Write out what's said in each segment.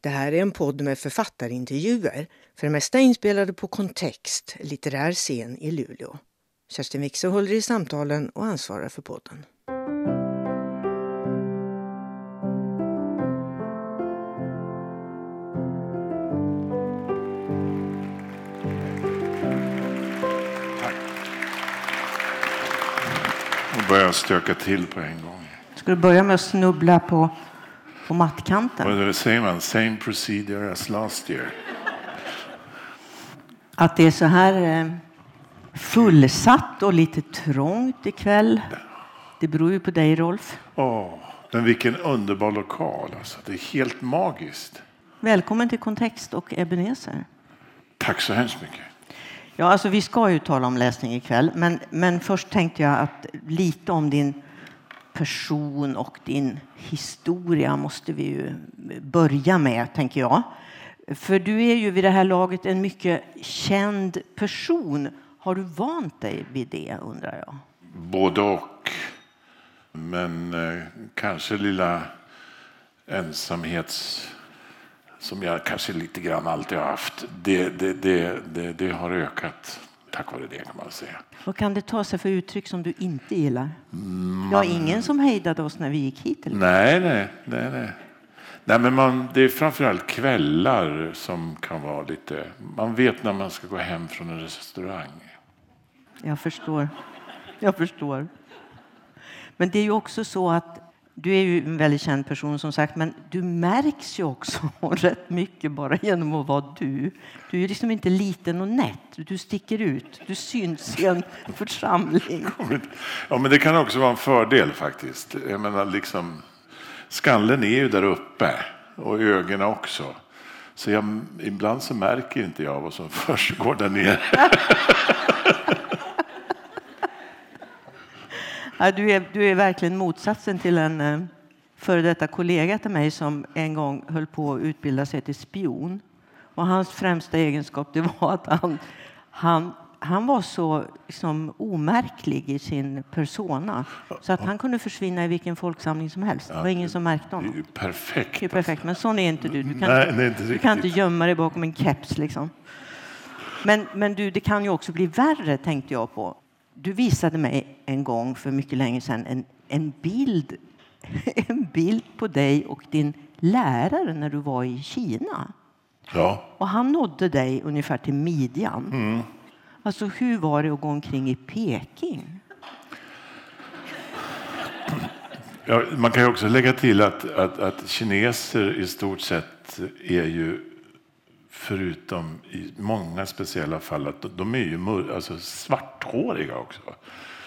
Det här är en podd med författarintervjuer, för det mesta inspelade på Kontext, litterär scen i Luleå. Kerstin Wixer håller i samtalen och ansvarar för podden. Och börja stöka till på en gång. Ska du börja med att snubbla på, på mattkanten? Vad säger man? Same procedure as last year. Att det är så här eh, fullsatt och lite trångt ikväll. Det beror ju på dig, Rolf. Åh, men vilken underbar lokal. Alltså. Det är helt magiskt. Välkommen till Kontext och Ebenezer. Tack så hemskt mycket. Ja, alltså vi ska ju tala om läsning ikväll, men, men först tänkte jag att lite om din person och din historia måste vi ju börja med, tänker jag. För du är ju vid det här laget en mycket känd person. Har du vant dig vid det, undrar jag? Både och. Men eh, kanske lilla ensamhets som jag kanske lite grann alltid har haft. Det, det, det, det, det har ökat tack vare det kan man säga. Vad kan det ta sig för uttryck som du inte gillar? Man... Ja, ingen som hejdade oss när vi gick hit? Eller? Nej, nej, nej, nej. Nej, men man, det är framförallt kvällar som kan vara lite... Man vet när man ska gå hem från en restaurang. Jag förstår. Jag förstår. Men det är ju också så att du är ju en väldigt känd person som sagt, men du märks ju också rätt mycket bara genom att vara du. Du är liksom inte liten och nätt. Du sticker ut. Du syns i en församling. Ja, men det kan också vara en fördel faktiskt. Jag menar, liksom, skallen är ju där uppe och ögonen också. Så jag, ibland så märker inte jag vad som försiggår där nere. Ja, du, är, du är verkligen motsatsen till en eh, före detta kollega till mig som en gång höll på att utbilda sig till spion. Och hans främsta egenskap det var att han, han, han var så liksom, omärklig i sin persona så att han kunde försvinna i vilken folksamling som helst. Det var ingen som märkte honom. Det är perfekt. Det är perfekt. Men sån är inte du. Du kan, Nej, inte, inte du kan inte gömma dig bakom en keps. Liksom. Men, men du, det kan ju också bli värre, tänkte jag på. Du visade mig en gång för mycket länge sedan en, en, bild, en bild på dig och din lärare när du var i Kina. Ja. Och han nådde dig ungefär till midjan. Mm. Alltså, hur var det att gå omkring i Peking? Ja, man kan också lägga till att, att, att kineser i stort sett är ju förutom i många speciella fall att de är ju alltså svarthåriga också.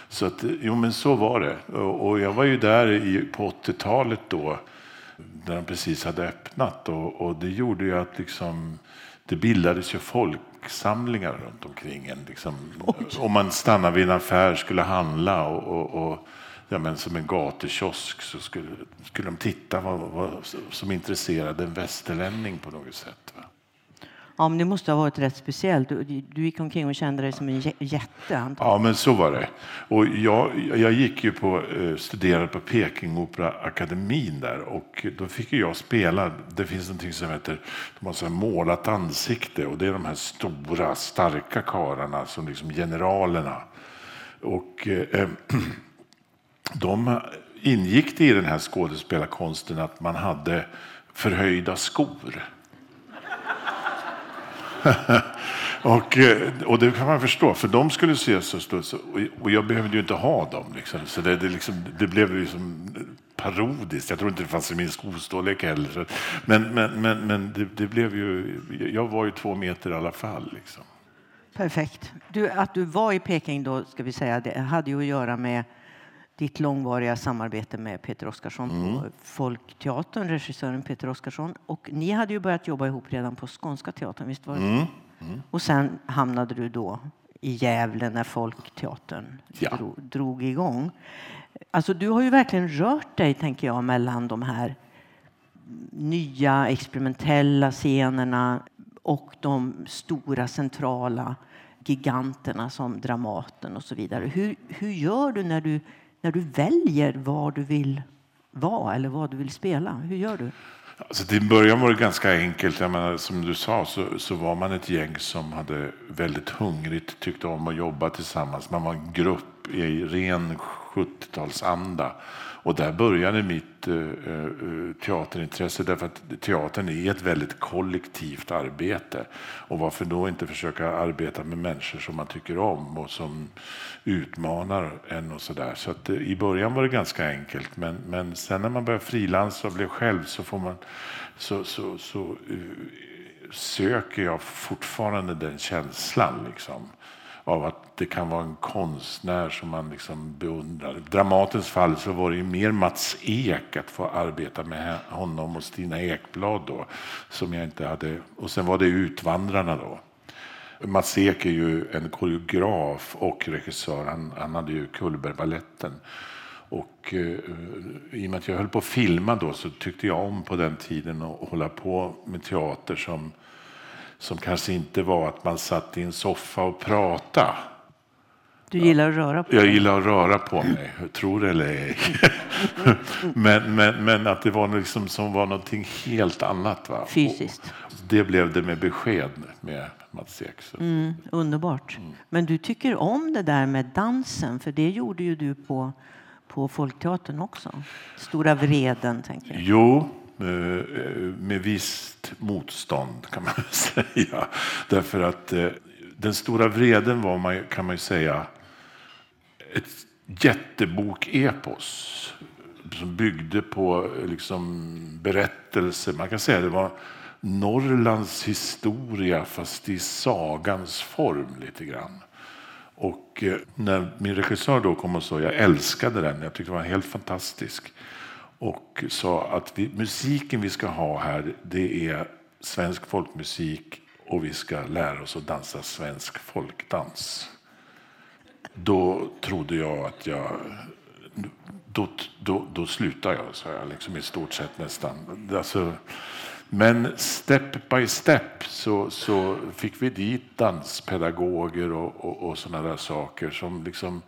Så att, jo men så var det. Och jag var ju där i, på 80-talet då när de precis hade öppnat och, och det gjorde ju att liksom, det bildades ju folksamlingar runt omkring en. Liksom. Om man stannade vid en affär skulle handla och, och, och ja, men som en gatukiosk så skulle, skulle de titta vad, vad som intresserade en västerlänning på något sätt. Va? Ja, men det måste ha varit rätt speciellt. Du, du gick omkring och kände dig som en jätte. Antagligen. Ja, men så var det. Och jag, jag gick ju på, eh, studerade på Pekingoperaakademin där och då fick jag spela. Det finns någonting som heter de har så målat ansikte och det är de här stora starka karlarna som liksom generalerna. Och eh, de ingick i den här skådespelarkonsten att man hade förhöjda skor. och, eh, och det kan man förstå, för de skulle se så stort. Och jag behövde ju inte ha dem. Liksom. Så det, det, liksom, det blev liksom parodiskt. Jag tror inte det fanns i min skostorlek heller. Men, men, men, men det, det, blev ju... Jag var ju två meter i alla fall. Liksom. Perfekt. Du, att du var i Peking då, ska vi säga, det hade ju att göra med ditt långvariga samarbete med Peter Oskarsson mm. på Folkteatern, regissören Peter Oskarsson. Och ni hade ju börjat jobba ihop redan på Skånska teatern, visst var det mm. Mm. Och sen hamnade du då i Gävle när Folkteatern ja. drog, drog igång. Alltså, du har ju verkligen rört dig, tänker jag, mellan de här nya experimentella scenerna och de stora centrala giganterna som Dramaten och så vidare. Hur, hur gör du när du när du väljer var du vill vara eller vad du vill spela? Hur gör du? Alltså, till början var det ganska enkelt. Jag menar, som du sa så, så var man ett gäng som hade väldigt hungrigt, tyckte om att jobba tillsammans. Man var en grupp i ren 70-talsanda. Och där började mitt eh, eh, teaterintresse därför att teatern är ett väldigt kollektivt arbete. Och varför då inte försöka arbeta med människor som man tycker om och som utmanar en och sådär. Så att, eh, i början var det ganska enkelt men, men sen när man börjar frilansa och blir själv så får man så, så, så söker jag fortfarande den känslan liksom av att det kan vara en konstnär som man liksom beundrar. I Dramatens fall så var det ju mer Mats Ek att få arbeta med honom och Stina Ekblad då, som jag inte hade. Och sen var det Utvandrarna då. Mats Ek är ju en koreograf och regissör. Han, han hade ju Cullbergbaletten. Och eh, i och med att jag höll på att filma då så tyckte jag om på den tiden att hålla på med teater som som kanske inte var att man satt i en soffa och pratade. Du gillar att röra på dig? Jag gillar att röra på mig, tror eller ej. men, men, men att det var liksom som var någonting helt annat. Va? Fysiskt? Och det blev det med besked med Mats Ek. Mm, underbart. Mm. Men du tycker om det där med dansen, för det gjorde ju du på, på Folkteatern också. Stora vreden, tänker jag. Jo, Eh, med visst motstånd kan man säga. Därför att eh, den stora vreden var, kan man ju säga, ett jättebok-epos som byggde på eh, liksom berättelser. Man kan säga att det var Norrlands historia fast i sagans form lite grann. Och när min regissör då kom och sa jag älskade den, jag tyckte den var helt fantastisk och sa att vi, musiken vi ska ha här det är svensk folkmusik och vi ska lära oss att dansa svensk folkdans. Då trodde jag att jag... Då, då, då slutade jag, sa jag, liksom i stort sett nästan. Alltså, men step by step så, så fick vi dit danspedagoger och, och, och sådana där saker som liksom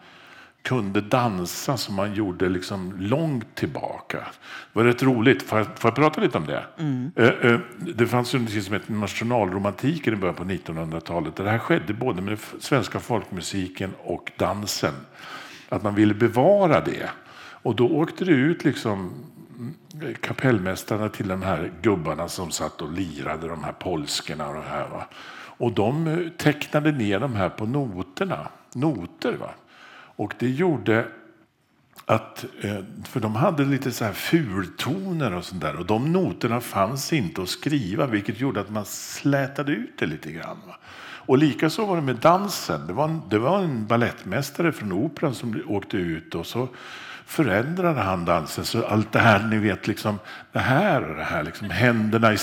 kunde dansa som man gjorde liksom långt tillbaka. Det var rätt roligt. Får jag, får jag prata lite om det? Mm. Det fanns något som hette nationalromantiken i början på 1900-talet. Det här skedde både med den svenska folkmusiken och dansen. Att man ville bevara det. Och då åkte det ut liksom kapellmästarna till de här gubbarna som satt och lirade de här polskorna och det här. Va? Och de tecknade ner de här på noterna. Noter. Va? Och det gjorde att, eh, för de hade lite så här fultoner och sånt där. Och de noterna fanns inte att skriva vilket gjorde att man slätade ut det lite grann. Och likaså var det med dansen. Det var en, det var en ballettmästare från Operan som åkte ut och så förändrade han dansen. Så allt det här, ni vet, liksom, det här och det här, liksom, händerna i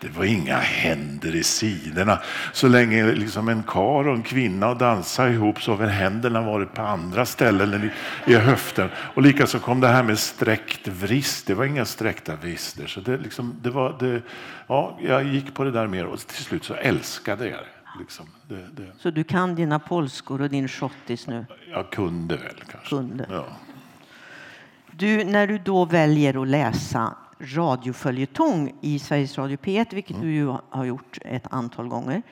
Det var inga händer i sidorna. Så länge liksom, en kar och en kvinna dansade ihop så har händerna varit på andra ställen än i, i höften. Och likaså kom det här med sträckt vrist. Det var inga sträckta vrister. Så det, liksom, det var, det, ja, jag gick på det där mer och till slut så älskade jag det. Liksom. Det, det. Så du kan dina polskor och din schottis nu? Jag kunde väl kanske. Kunde. Ja. Du, när du då väljer att läsa radioföljetong i Sveriges Radio P1, vilket mm. du ju har gjort ett antal gånger,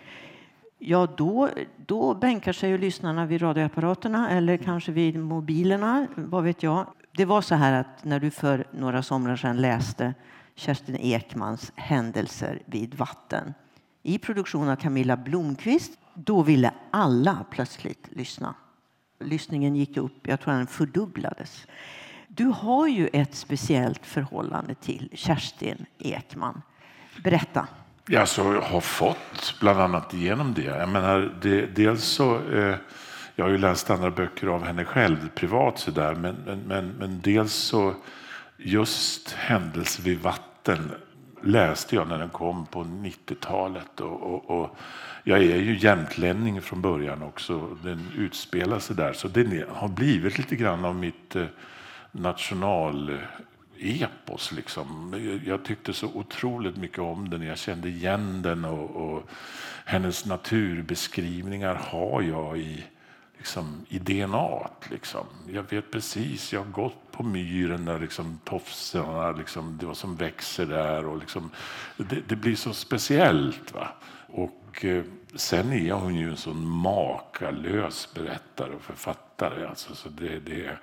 ja då, då bänkar sig ju lyssnarna vid radioapparaterna eller kanske vid mobilerna, vad vet jag. Det var så här att när du för några somrar sedan läste Kerstin Ekmans Händelser vid vatten i produktion av Camilla Blomqvist, då ville alla plötsligt lyssna. Lyssningen gick upp, jag tror den fördubblades. Du har ju ett speciellt förhållande till Kerstin Ekman. Berätta. Ja, så jag har fått bland annat genom det. Jag menar, det, dels så, eh, jag har ju läst andra böcker av henne själv privat så där, men, men, men, men dels så just Händelse vid vatten läste jag när den kom på 90-talet. Och, och, och, jag är ju jämtlänning från början också. Den utspelar sig där, så den har blivit lite grann av mitt eh, nationalepos. Liksom. Jag tyckte så otroligt mycket om den. Jag kände igen den och, och hennes naturbeskrivningar har jag i, liksom, i DNA. Liksom. Jag vet precis, jag har gått på myren där liksom tofsarna, liksom, det som växer där. Och liksom, det, det blir så speciellt. Va? Och eh, sen är hon ju en sån makalös berättare och författare. Alltså, så det, det,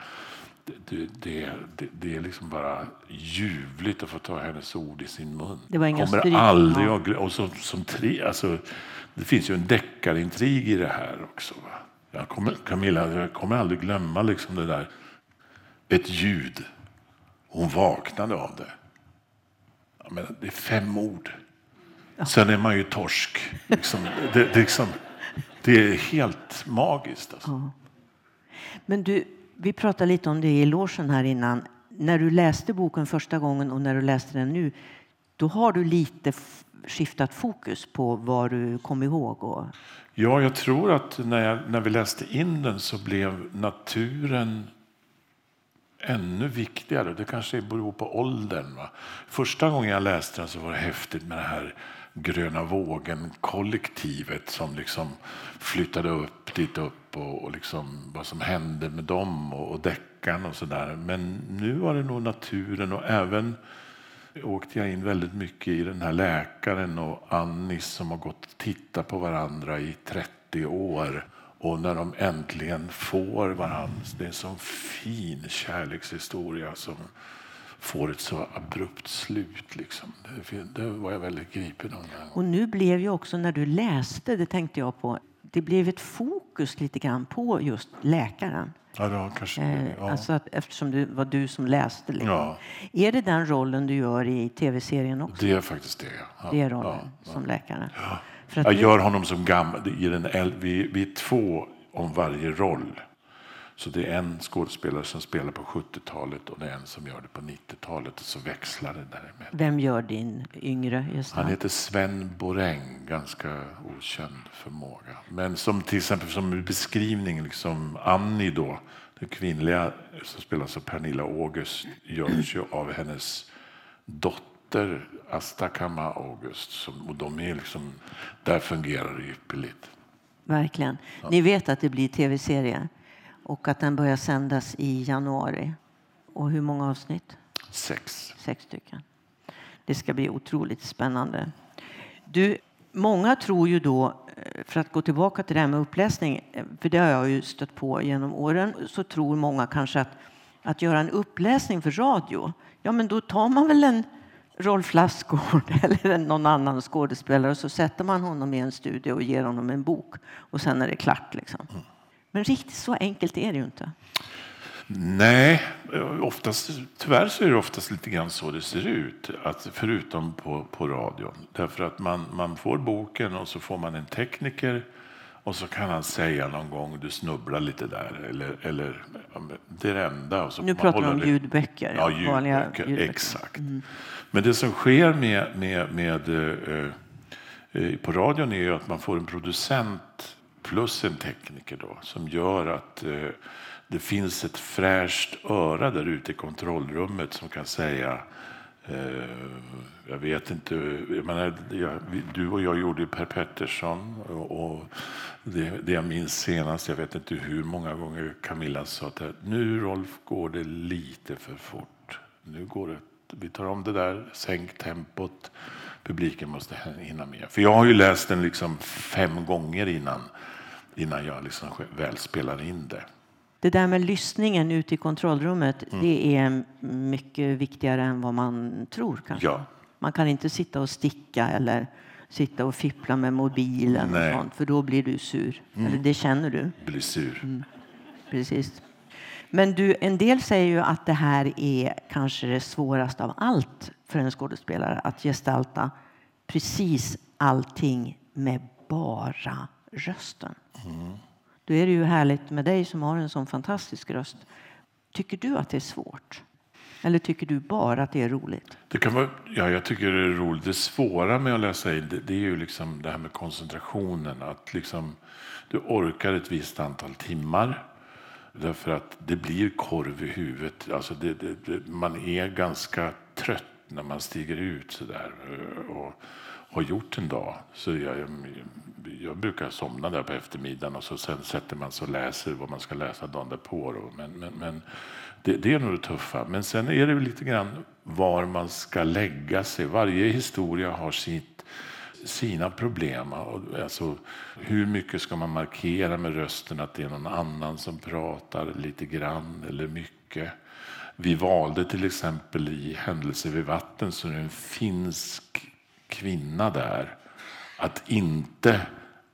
det, det, det, är liksom bara ljuvligt att få ta hennes ord i sin mun. Det var inga Kommer aldrig att och som, som tre, alltså, Det finns ju en deckarintrig i det här också. Va? Jag kommer, Camilla, jag kommer aldrig glömma liksom det där. Ett ljud. Hon vaknade av det. Jag menar, det är fem ord. Sen är man ju torsk. Liksom, det, det, liksom, det är helt magiskt. Alltså. Men du, vi pratade lite om det i logen här innan. När du läste boken första gången och när du läste den nu, då har du lite skiftat fokus på vad du kom ihåg. Och, Ja, jag tror att när, jag, när vi läste in den så blev naturen ännu viktigare. Det kanske beror på åldern. Va? Första gången jag läste den så var det häftigt med det här gröna vågen-kollektivet som liksom flyttade upp dit upp och, och liksom vad som hände med dem och, och deckan och sådär. Men nu var det nog naturen och även åkte jag in väldigt mycket i den här läkaren och Annis som har gått och tittat på varandra i 30 år. Och när de äntligen får varandra. Det är en sån fin kärlekshistoria som får ett så abrupt slut. Liksom. Det, det var jag väldigt gripen av. och nu blev ju också, när du läste, det tänkte jag på, det blev ett fokus lite grann på just läkaren. Ja, var kanske, Eh, ja. Alltså att, eftersom det var du som läste. Liksom. Ja. Är det den rollen du gör i tv-serien också? det är faktiskt det. Ja. Det är rollen som läkare? För att Jag gör honom som gammal. Vi, vi är två om varje roll. Så det är en skådespelare som spelar på 70-talet och det är en som gör det på 90-talet. Och så växlar det däremellan. Vem gör din yngre Han gestalt? heter Sven Boräng, ganska okänd förmåga. Men som till exempel som beskrivning, liksom Annie då, den kvinnliga som spelas av Pernilla August, görs ju av hennes dotter Asta Kama August. Som, och de är liksom, där fungerar det ypperligt. Verkligen. Ni vet att det blir tv-serie och att den börjar sändas i januari. Och hur många avsnitt? Sex. Sex stycken. Det ska bli otroligt spännande. Du, många tror ju då, eh, för att gå tillbaka till det här med uppläsning, eh, för det har jag ju stött på genom åren, så tror många kanske att att göra en uppläsning för radio, ja men då tar man väl en Rolf Lassgård eller någon annan skådespelare och så sätter man honom i en studio och ger honom en bok och sen är det klart. Liksom. Men riktigt så enkelt är det ju inte. Nej, oftast, tyvärr så är det oftast lite grann så det ser ut. Att förutom på, på radion. Därför att man, man får boken och så får man en tekniker och så kan han säga någon gång du snubblar lite där. Eller, eller det är det enda. Och så Nu pratar hålla om ljudböcker. Ja, ljudböcker. ljudböcker. Exakt. Men det som sker med, med, med, eh, eh, på radion är ju att man får en producent plus en tekniker då, som gör att eh, det finns ett fräscht öra där ute i kontrollrummet som kan säga eh, jag vet inte, jag menar, jag, du och jag gjorde ju Per Pettersson och, och det, det jag minns senast, jag vet inte hur många gånger Camilla sa att nu Rolf går det lite för fort. Nu går det, vi tar om det där, sänk tempot, publiken måste hinna med. För jag har ju läst den liksom fem gånger innan, innan jag liksom väl spelar in det. Det där med lyssningen ute i kontrollrummet, Mm. det är mycket viktigare än vad man tror kanske. Ja. Man kan inte sitta och sticka eller sitta och fippla med mobilen och Nej. Mm. sånt, för då blir du sur. Eller det känner du. Blir sur. Precis. Men du, en del säger ju att det här är kanske det svåraste av allt för en skådespelare, att gestalta precis allting med bara rösten. Då är det ju härligt med dig som har en sån fantastisk röst. Tycker du att det är svårt? Eller tycker du bara att det är roligt? Det kan vara, ja, jag tycker det är roligt. Det svåra med att läsa in det, det är ju liksom det här med koncentrationen. Att liksom, du orkar ett visst antal timmar. Därför att det blir korv i huvudet. Alltså det, det, det, man är ganska trött när man stiger ut sådär. Och, har gjort en dag. Så jag, jag brukar somna där på eftermiddagen och så sen sätter man sig och läser vad man ska läsa dagen därpå. Men, men, men det, det, är nog det tuffa. Men sen är det lite grann var man ska lägga sig. Varje historia har sitt, sina problem. Alltså, hur mycket ska man markera med rösten att det är någon annan som pratar lite grann eller mycket? Vi valde till exempel i Händelser vid vatten, så är det en finsk kvinna där, att inte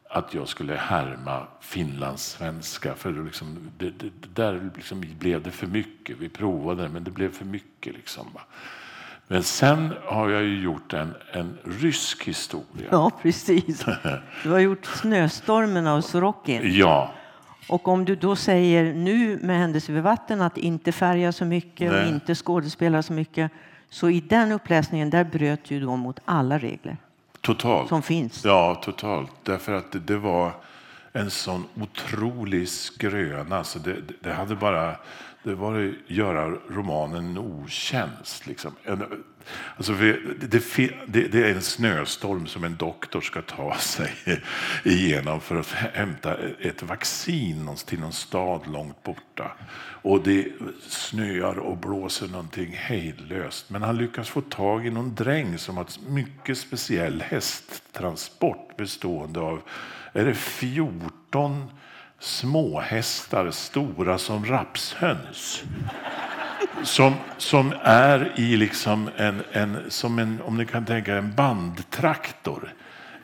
att jag skulle härma finlandssvenska. För liksom, det, det, där liksom blev det för mycket. Vi provade men det blev för mycket. Liksom. Men sen har jag ju gjort en, en rysk historia. Ja, precis. Du har gjort Snöstormen av Sorokin. Ja. Och om du då säger nu med Händelse vid vatten att inte färga så mycket Nej. och inte skådespela så mycket. Så i den uppläsningen där bröt du då mot alla regler. Totalt. Som finns. Ja, totalt. Därför att det var en sån otrolig skröna. Så det, det hade bara det var att göra romanen en otjänst. Liksom. Alltså det, det, det, är en snöstorm som en doktor ska ta sig igenom för att hämta ett vaccin till någon stad långt borta. Och det snöar och blåser någonting hejdlöst. Men han lyckas få tag i någon dräng som har en mycket speciell hästtransport bestående av är det 14 småhästar stora som rapshöns. Som, som är i liksom en, en, som en, om ni kan tänka en bandtraktor.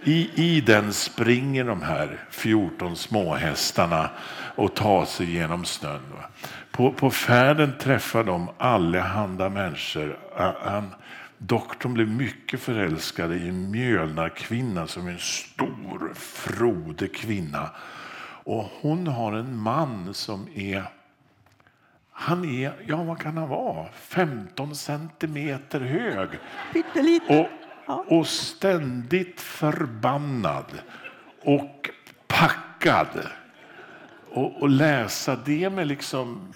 I, I den springer de här 14 småhästarna och tar sig genom snön. På, på färden träffar de allehanda människor. Han, doktorn blev mycket förälskad i en mjölnarkvinna som är en stor, frodig kvinna. Och hon har en man som är han är, ja vad kan han vara, 15 centimeter hög. Och, och ständigt förbannad och packad. Och, och läsa det med liksom...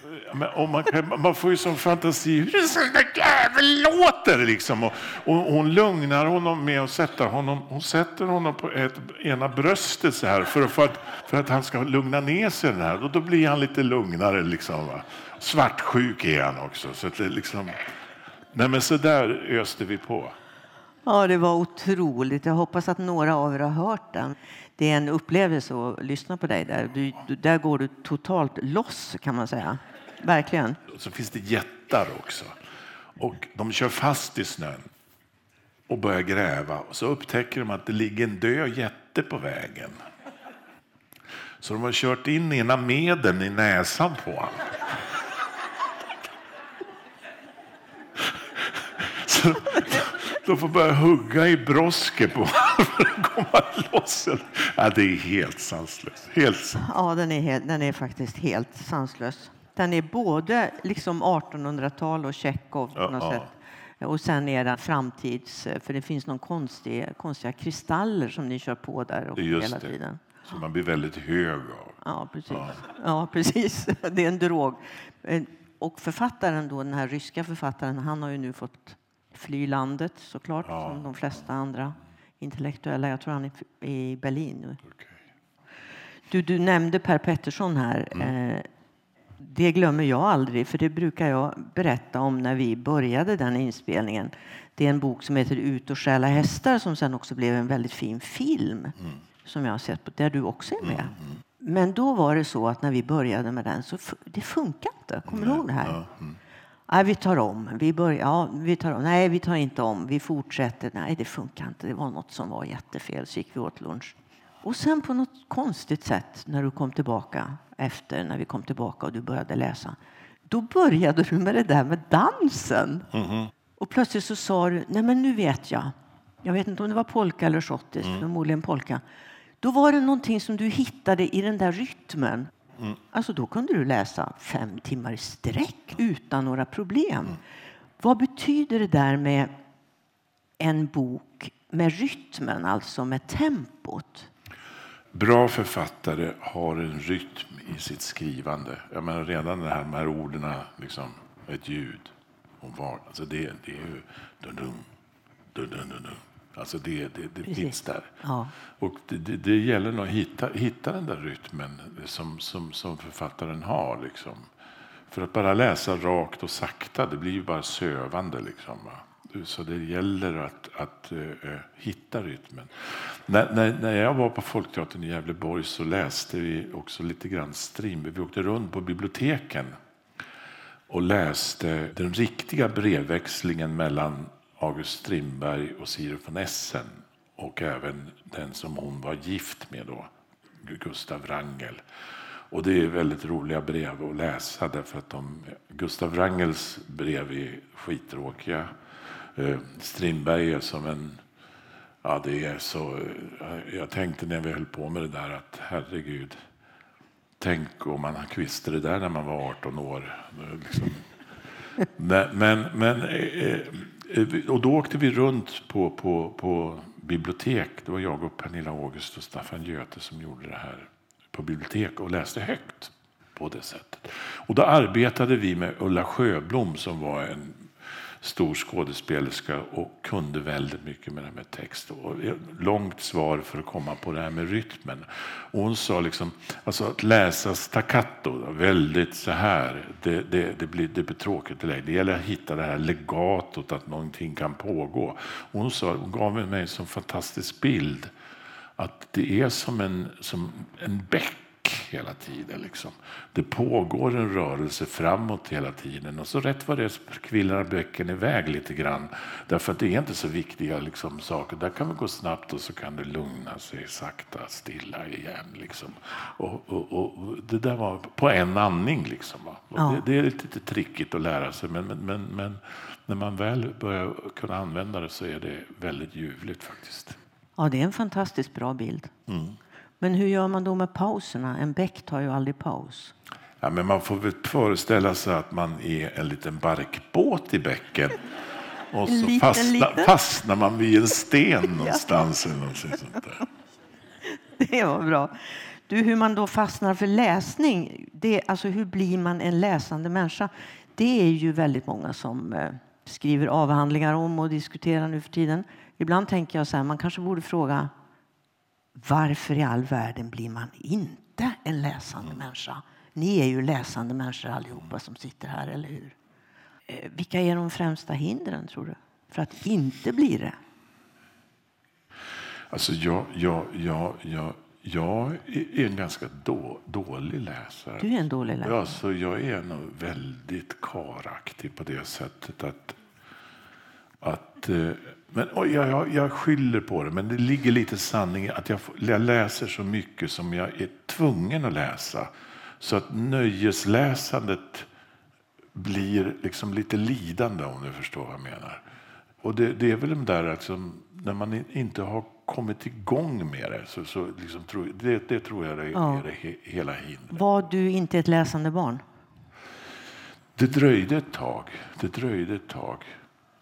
Och man, kan, man får ju som fantasi hur en sån där jävel låter. Liksom. Och, och, hon lugnar honom med att sätta honom, hon sätter honom på ett, ena bröstet så här för, för, att, för att han ska lugna ner sig. Den här. Och då blir han lite lugnare. Liksom, va? Svartsjuk är han också. Så det liksom, nej men så där öste vi på. Ja, det var otroligt. Jag hoppas att några av er har hört den det är en upplevelse att lyssna på dig där. Du, där går du totalt loss kan man säga. Verkligen. Så finns det jättar också. Och de kör fast i snön och börjar gräva. Och så upptäcker de att det ligger en död jätte på vägen. Så de har kört in ena meden i näsan på honom. Så de får börja hugga i broske på för att komma loss. Ja, det är helt sanslöst. Helt Ja, den är, helt, den är faktiskt helt sanslös. Den är både liksom 1800-tal och Tjechov på något ja, sätt. Och sen är den framtids... För det finns någon konstig, konstiga kristaller som ni kör på där och hela det. tiden. Så man blir väldigt hög av. Ja, precis. Ja. ja, precis. Det är en drog. Eh, och författaren då, den här ryska författaren, han har ju nu fått fly landet såklart, ja. som de flesta andra intellektuella. Jag tror han är i Berlin nu. Okay. Du, du nämnde Per Pettersson här. Mm. Det glömmer jag aldrig, för det brukar jag berätta om när vi började den inspelningen. Det är en bok som heter Ut och stjäla hästar som sen också blev en väldigt fin film mm. som jag har sett på, där du också är med. Mm. mm. Men då var det så att när vi började med den så det funkar inte. Kommer du ihåg det här? Mm. Nej, vi tar om. Vi börjar, ja, vi tar om. Nej, vi tar inte om. Vi fortsätter. Nej, det funkar inte. Det var något som var jättefel. Så gick vi åt lunch. Och sen på något konstigt sätt när du kom tillbaka efter när vi kom tillbaka och du började läsa. Då började du med det där med dansen. Mm. Och plötsligt så sa du, nej men nu vet jag. Jag vet inte om det var polka eller schottis, mm. förmodligen polka. Då var det någonting som du hittade i den där rytmen. Mm. Alltså då kunde du läsa fem timmar i sträck utan några problem. Mm. Vad betyder det där med en bok med rytmen, alltså med tempot? Bra författare har en rytm i sitt skrivande. Jag menar redan det här, de här orden, liksom, ett ljud och var, alltså det, det är ju dun, dun, dun, dun, dun, Alltså det, det, det finns där. Ja. Och det, det, det gäller att hitta, hitta den där rytmen som, som, som författaren har. Liksom. För att bara läsa rakt och sakta, det blir ju bara sövande. Liksom, va? Så det gäller att, att uh, hitta rytmen. När, när, när jag var på Folkteatern i Gävleborg så läste vi också lite grann Strindberg. Vi åkte runt på biblioteken och läste den riktiga brevväxlingen mellan August Strindberg och Siri von Essen och även den som hon var gift med då, Gustav Wrangel. Och det är väldigt roliga brev att läsa därför att de, Gustav Wrangels brev är skittråkiga. Eh, Strindberg är som en Ja, det är så. Eh, jag tänkte när vi höll på med det där att herregud, tänk om man visste det där när man var 18 år. Liksom. Men, men, eh, och då åkte vi runt på, på, på bibliotek. Det var jag och Pernilla August och Staffan Göte som gjorde det här på bibliotek och läste högt på det sättet. Och då arbetade vi med Ulla Sjöblom som var en stor skådespelerska och kunde väldigt mycket med det med text. Och långt svar för att komma på det här med rytmen. Och hon sa liksom, alltså att läsa staccato, väldigt så här, det, det, det, blir, det blir tråkigt. Det gäller att hitta det här legatot, att någonting kan pågå. Och hon, sa, hon gav mig en sån fantastisk bild att det är som en, som en bäck hela tiden. Liksom. Det pågår en rörelse framåt hela tiden och så rätt vad det är kvillar böcken iväg lite grann. Därför att det är inte så viktiga liksom, saker. Där kan vi gå snabbt och så kan det lugna sig sakta, stilla igen. Liksom. Och, och, och det där var på en andning. Liksom, ja. det, det, är lite trickigt att lära sig men, men, men, men när man väl börjar kunna använda det så är det väldigt ljuvligt faktiskt. Ja, det är en fantastiskt bra bild. Mm. Men hur gör man då med pauserna? En bäck tar ju aldrig paus. Ja, men man får väl föreställa sig att man är en liten barkbåt i bäcken. Och så liten, fastna, liten. fastnar man vid en sten någonstans. ja. eller sånt där. Det var bra. Du, hur man då fastnar för läsning, det, alltså hur blir man en läsande människa? Det är ju väldigt många som eh, skriver avhandlingar om och diskuterar nu för tiden. Ibland tänker jag så här, man kanske borde fråga varför i all världen blir man inte en läsande människa? Ni är ju läsande människor allihopa som sitter här, eller hur? Eh, vilka är de främsta hindren, tror du, för att inte bli det? Alltså, jag, jag, jag, jag, jag är en ganska då, dålig läsare. Du är en dålig läsare? Ja, så jag är nog väldigt karaktig på det sättet att, att eh, men, jag, jag, jag skyller på det, men det ligger lite sanning i att jag, jag läser så mycket som jag är tvungen att läsa. Så att nöjesläsandet blir liksom lite lidande om du förstår vad jag menar. Och det, det är väl de där liksom, när man inte har kommit igång med det. Så, så liksom, det, det tror jag är, ja. är det hela hindret. Var du inte ett läsande barn? Det dröjde ett tag. Det dröjde ett tag.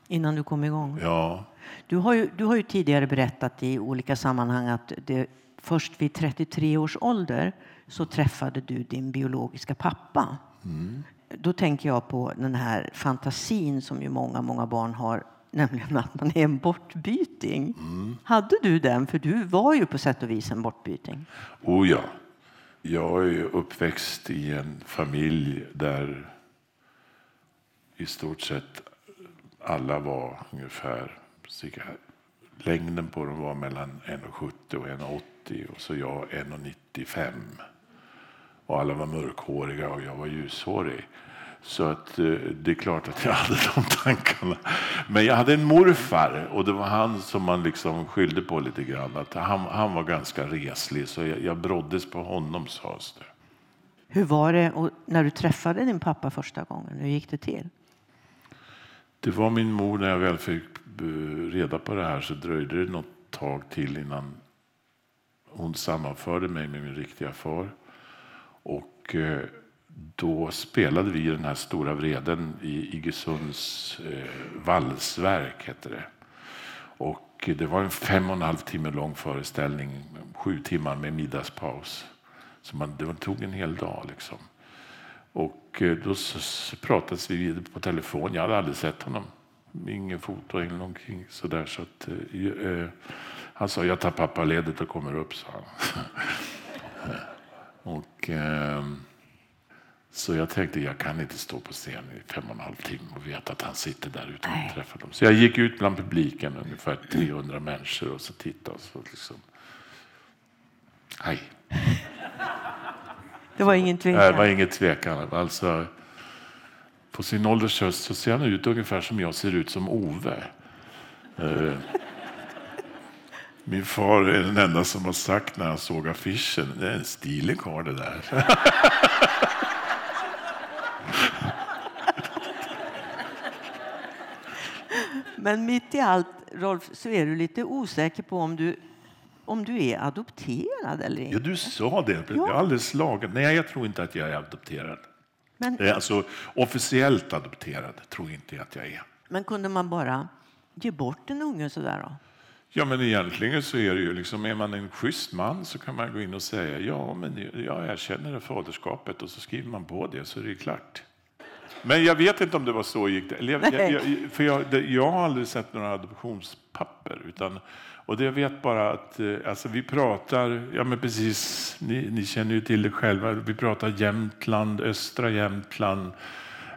Innan du kom igång? Ja. Du har, ju, du har ju tidigare berättat i olika sammanhang att det, först vid 33 års ålder så träffade du din biologiska pappa. Mm. Då tänker jag på den här fantasin som ju många, många barn har, nämligen att man är en bortbyting. Mm. Hade du den? För du var ju på sätt och vis en bortbyting. Oh ja. Jag är uppväxt i en familj där i stort sett alla var ungefär cirka, längden på dem var mellan 1,70 och 1,80 och så jag 1,95. Och alla var mörkhåriga och jag var ljushårig. Så att, eh, det är klart att jag hade de tankarna. Men jag hade en morfar och det var han som man liksom skyllde på lite grann. Att han, han var ganska reslig så jag, jag broddes på honom sades det. Hur var det när du träffade din pappa första gången? Hur gick det till? Det var min mor när jag väl fick Eh, reda på det här så dröjde det något tag till innan hon sammanförde mig med min riktiga far. Och eh, då spelade vi den här stora vreden i Iggesunds eh, valsverk, hette det. Och det var en fem och en halv timme lång föreställning, sju timmar med middagspaus. Så man, det tog en hel dag. Liksom. Och eh, då pratades vi på telefon. Jag hade aldrig sett honom ingen foto eller någonting sådär. Så att, eh, han sa jag tar pappaledigt och kommer upp, sa han. och, eh, så jag tänkte jag kan inte stå på scen i fem och en halv timme och veta att han sitter där ute och träffar dem. Så jag gick ut bland publiken, ungefär 300 människor, och så tittade och så liksom... Hej. Det var ingen tvekan? Det var ingen tvekan. Alltså, på sin ålders höst så ser han ut ungefär som jag ser ut som Ove. Eh, min far är den enda som har sagt när han såg affischen, det är en stilig karl det där. Men mitt i allt, Rolf, så är du lite osäker på om du, om du är adopterad eller inte. Ja, du sa det. Jag är alldeles slagen. Nej, jag tror inte att jag är adopterad. Men, eh, alltså, officiellt adopterad tror inte jag att jag är. Men kunde man bara ge bort en unge sådär då? Ja, men egentligen så är det ju liksom, är man en schysst man så kan man gå in och säga ja, men jag erkänner det faderskapet och så skriver man på det så är det klart. Men jag vet inte om det var så gick det. Jag, jag, jag, för jag, jag har aldrig sett några adoptionspapper. Utan, och det jag vet bara att eh, alltså vi pratar, ja men precis, ni, ni känner ju till det själva, vi pratar Jämtland, östra Jämtland,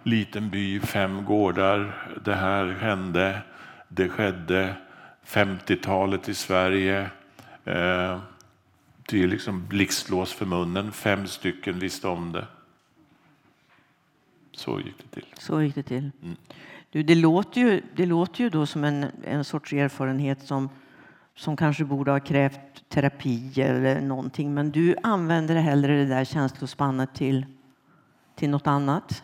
liten by, fem gårdar. Det här hände, det skedde, 50-talet i Sverige. Eh, det är liksom blixtlås för munnen, fem stycken visste om det. Så gick det till. Så gick det till. Mm. Du, det, låter ju, det låter ju då som en, en sorts erfarenhet som, som kanske borde ha krävt terapi eller någonting. Men du använder hellre det där känslospannet till, till något annat?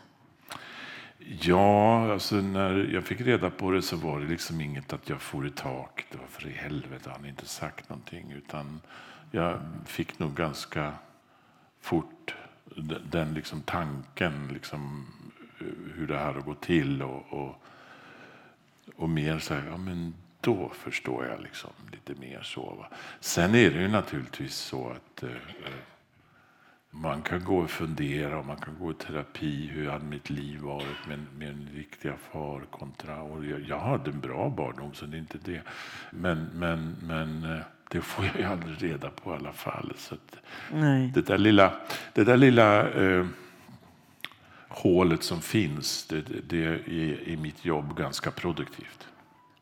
Ja, alltså när jag fick reda på det så var det liksom inget att jag for i tak. Det var för i helvete, han inte sagt någonting. Utan jag fick nog ganska fort den liksom tanken liksom eh, hur det här har gått till och, och, och mer så här, ja men då förstår jag liksom lite mer så. Va? Sen är det ju naturligtvis så att eh, man kan gå och fundera och man kan gå i terapi. Hur hade mitt liv varit med, med en riktiga far kontra... Och jag, jag hade en bra barndom, så det är inte det. Men, men, men eh, det får jag ju aldrig reda på i alla fall. Så det där lilla, det där lilla eh, hålet som finns, det, det är i mitt jobb ganska produktivt.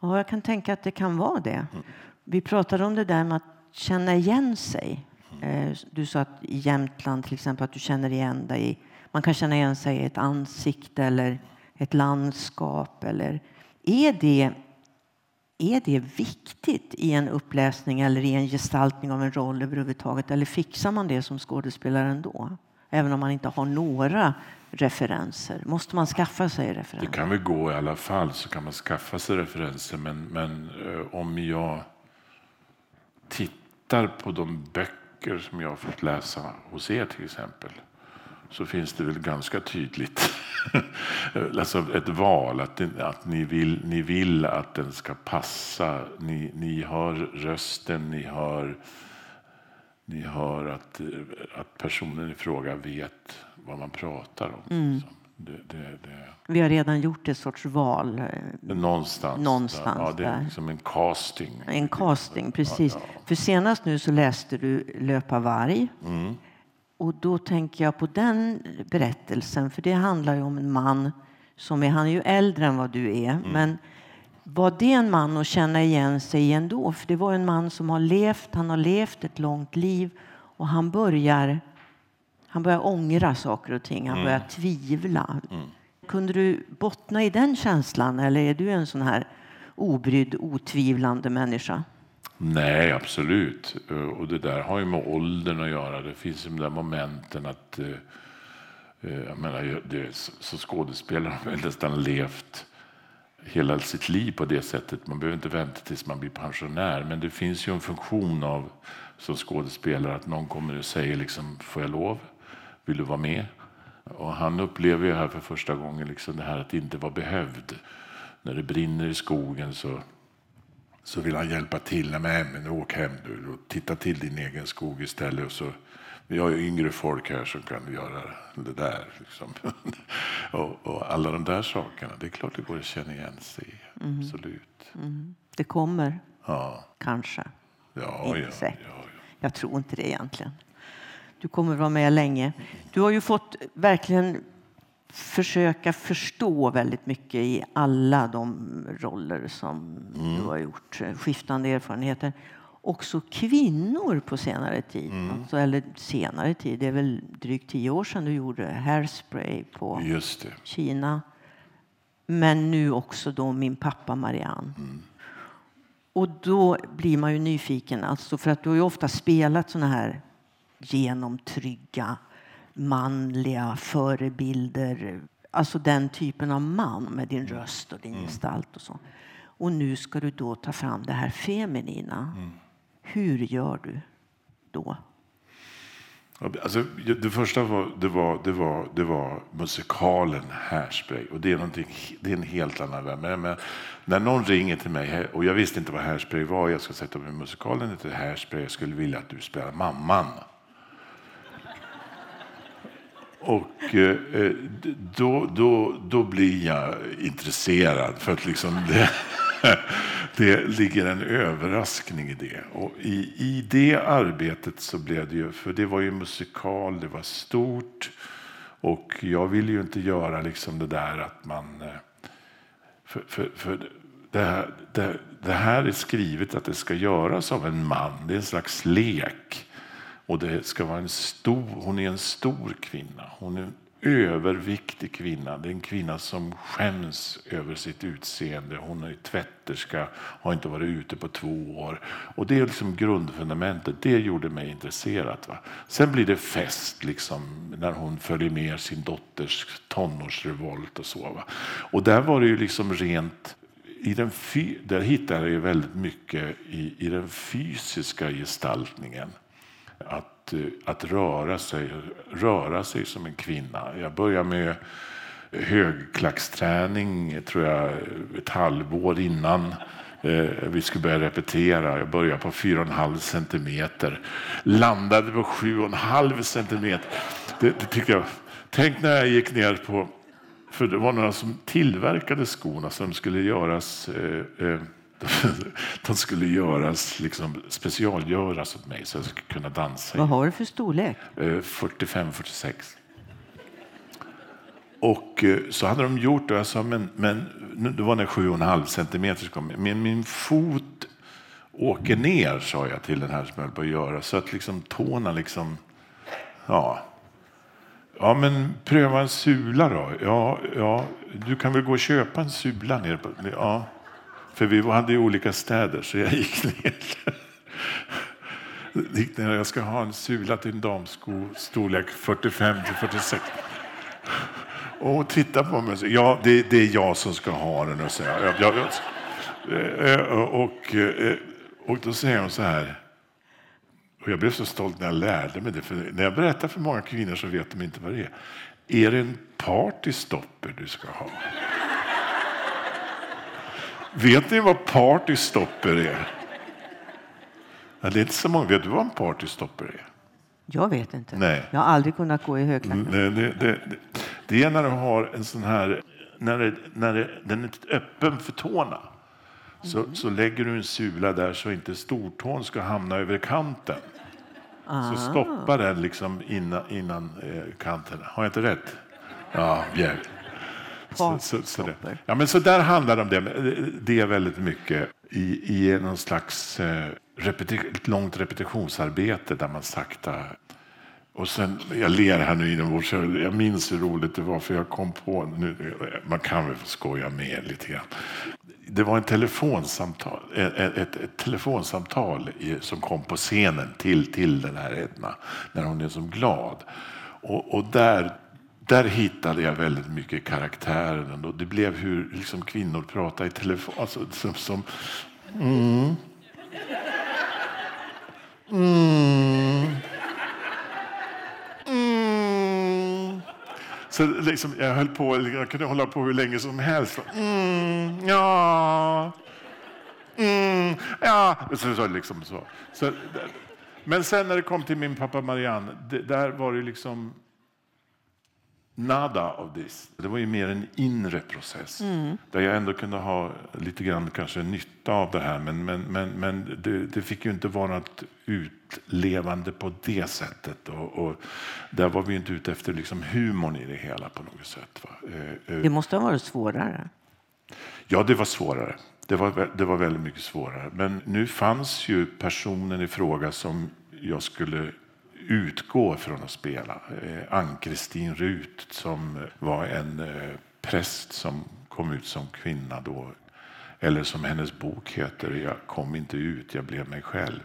Ja, jag kan tänka att det kan vara det. Vi pratade om det där med att känna igen sig. Eh, du sa att i Jämtland till exempel att du känner igen dig. Man kan känna igen sig i ett ansikte eller ett landskap. Eller, är, det, är det viktigt i en uppläsning eller i en gestaltning av en roll överhuvudtaget? Eller fixar man det som skådespelare ändå? Även om man inte har några referenser? Måste man skaffa sig referenser? Det kan väl gå i alla fall, så kan man skaffa sig referenser. Men, men eh, om jag tittar på de böcker som jag har fått läsa hos er till exempel så finns det väl ganska tydligt alltså ett val. Att, att ni, vill, ni vill att den ska passa. Ni, ni har rösten, ni har, ni har att, att personen i fråga vet vad man pratar om. Mm. Det, det, det. Vi har redan gjort ett sorts val. Eh, någonstans. Någonstans ja, det är där. liksom en casting. En casting, precis. Ja, ja. För senast nu så läste du Löpa varg. Mm. Och då tänker jag på den berättelsen, för det handlar ju om en man som är, han är ju äldre än vad du är, mm. men var det en man att känna igen sig i ändå? För det var en man som har levt, han har levt ett långt liv och han börjar han börjar ångra saker och ting. Han mm. börjar tvivla. Mm. Kunde du bottna i den känslan eller är du en sån här obrydd, otvivlande människa? Nej, absolut. Och det där har ju med åldern att göra. Det finns de där momenten att eh, eh, jag menar, så skådespelare har nästan levt hela sitt liv på det sättet. Man behöver inte vänta tills man blir pensionär. Men det finns ju en funktion av som skådespelare att någon kommer och säger liksom, får jag lov? Vill du vara med? Och han upplever ju här för första gången liksom det här att inte vara behövd. När det brinner i skogen så, så vill han hjälpa till. Nej, men åk hem du och titta till din egen skog istället. Och så vi har ju yngre folk här som kan göra det där. Liksom. och, och, alla de där sakerna, det är klart det går att känna igen sig i. Mm. Absolut. Mm. Det kommer, ja. kanske. Ja, inte ja, säkert. Ja, ja. Jag tror inte det egentligen. Du kommer vara med länge. Du har ju fått verkligen försöka förstå väldigt mycket i alla de roller som mm. du har gjort. Skiftande erfarenheter. Också kvinnor på senare tid. Mm. Alltså, eller senare tid, det är väl drygt tio år sedan du gjorde Hairspray på Kina. Men nu också då min pappa Marianne. Mm. Och då blir man ju nyfiken, alltså för att du har ju ofta spelat såna här genomtrygga manliga förebilder. Alltså den typen av man med din röst och din mm. gestalt och så. Och nu ska du då ta fram det här feminina. Mm. Hur gör du då? Alltså, det första var, det var, det var, det var musikalen Hairspray. Och det är, det är en helt annan värld. Men, men, när någon ringer till mig, och jag visste inte vad Hairspray var, jag ska sätta mig musikalen heter Hairspray, jag skulle vilja att du spelar mamman. Och eh, eh då, då, då blir jag intresserad för att liksom det, det ligger en överraskning i det. Och i, i det arbetet så blev det ju, för det var ju musikal, det var stort och jag ville ju inte göra liksom det där att man... Eh, för, för, för det, här, det, det här är skrivet att det ska göras av en man, det är en slags lek. Och det ska vara en stor, hon är en stor kvinna. Hon är en överviktig kvinna. Det är en kvinna som skäms över sitt utseende. Hon är tvätterska, har inte varit ute på två år. Och Det är liksom grundfundamentet. Det gjorde mig intresserad. Va? Sen blir det fest liksom, när hon följer med sin dotters tonårsrevolt. och så. Va? Och där var det ju liksom rent i den där hittade jag väldigt mycket i, i den fysiska gestaltningen att, eh, att röra, sig, röra sig som en kvinna. Jag började med högklacksträning tror jag, ett halvår innan eh, vi skulle börja repetera. Jag började på 4,5 centimeter. Landade på 7,5 centimeter. Det, det jag. Tänk när jag gick ner på... För det var några som tillverkade skorna som skulle göras eh, eh, de skulle göras, liksom, specialgöras åt mig så jag skulle kunna dansa. Vad har du för storlek? 45-46. Eh, och eh, så hade de gjort det. Jag sa, men, men det var när 7,5 centimeter kom. Men min fot åker ner, sa jag till den här som höll på att göra. Så att liksom tårna liksom, ja. Ja, men pröva en sula då. Ja, ja, du kan väl gå och köpa en sula nere på... Ja. För vi hade ju olika städer, så jag gick ner. gick ner jag ska ha en sula till en damsko, storlek 45 till 46. Och hon tittade på mig och sa, ja, det, det, är jag som ska ha den. Och, så, jag, jag, eh, eh, och, eh, och då säger hon så här, och jag blev så stolt när jag lärde mig det, för när jag berättar för många kvinnor så vet de inte vad det är. Är det en partystopper du ska ha? Vet ni vad partystopper är? Ja, det är inte så många. Vet du vad en partystopper är? Jag vet inte. Nej. Jag har aldrig kunnat gå i högklackat. Det, det, det, det, är när du har en sån här, när, det, när det, den är öppen för tårna. Så, mm. så lägger du en sula där så inte stortån ska hamna över kanten. Ah. Så stoppa den liksom innan, innan eh, kanten. Har jag inte rätt? Ja, jävligt. Så, så, så, det. Ja, men så där handlar det om det, det är väldigt mycket i, i någon slags eh, repeti ett långt repetitionsarbete där man sakta och sen, jag ler här nu inombords, jag minns hur roligt det var för jag kom på, nu, man kan väl få skoja med lite grann. Det var en telefonsamtal, ett, ett, ett telefonsamtal som kom på scenen till, till den här Edna när hon är så glad. Och, och där där hittade jag väldigt mycket karaktären. Och det blev hur liksom, kvinnor pratade i telefon. Alltså, som, som mm. Mm. Mm. Så liksom, jag höll på, jag kunde hålla på hur länge som helst. Mm. Ja. Mm. Ja. Så, så, liksom så. så Men sen när det kom till min pappa Marianne, det, där var det liksom nada av this. Det var ju mer en inre process Mm. där jag ändå kunde ha lite grann kanske nytta av det här. Men, men, men, men det, det fick ju inte vara något utlevande på det sättet. Och, och där var vi inte ute efter liksom humorn i det hela på något sätt. Eh, eh, Det måste ha varit svårare. Ja, det var svårare. Det var, det var väldigt mycket svårare. Men nu fanns ju personen i fråga som jag skulle utgå från att spela. Eh, Ann-Kristin Rut som var en eh, präst som kom ut som kvinna då. Eller som hennes bok heter, Jag kom inte ut, jag blev mig själv.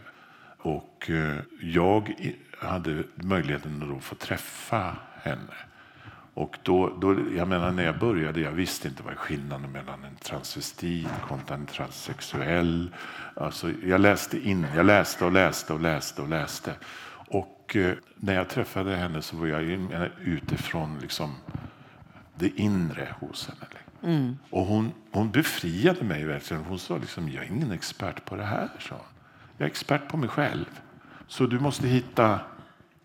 Och eh, jag hade möjligheten att då få träffa henne. Och då, då, jag menar, när jag började, jag visste inte vad skillnaden mellan en transvestit kontra en transsexuell. Alltså, jag läste in, jag läste och läste och läste och läste. Och eh, när jag träffade henne så var jag utifrån liksom, det inre hos henne. Och hon, hon befriade mig verkligen. Hon sa liksom, jag är ingen expert på det här. hon. Jag är expert på mig själv. Så du måste hitta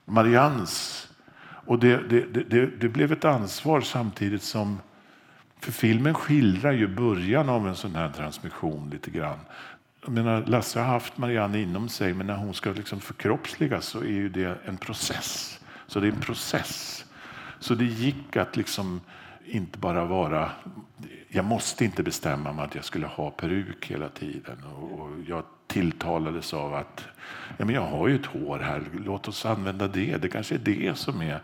Marians. Och det, det, det, det, det blev ett ansvar samtidigt som för filmen skildrar ju början av en sån här transmission lite grann. Jag menar, Lasse har haft Marianne inom sig men när hon ska liksom förkroppsligas så är ju det en process. Så det är en process. Så det gick att liksom inte bara vara... Jag måste inte bestämma mig att jag skulle ha peruk hela tiden. Och, och jag tilltalades av att ja, men jag har ju ett hår här, låt oss använda det. Det kanske är det som är...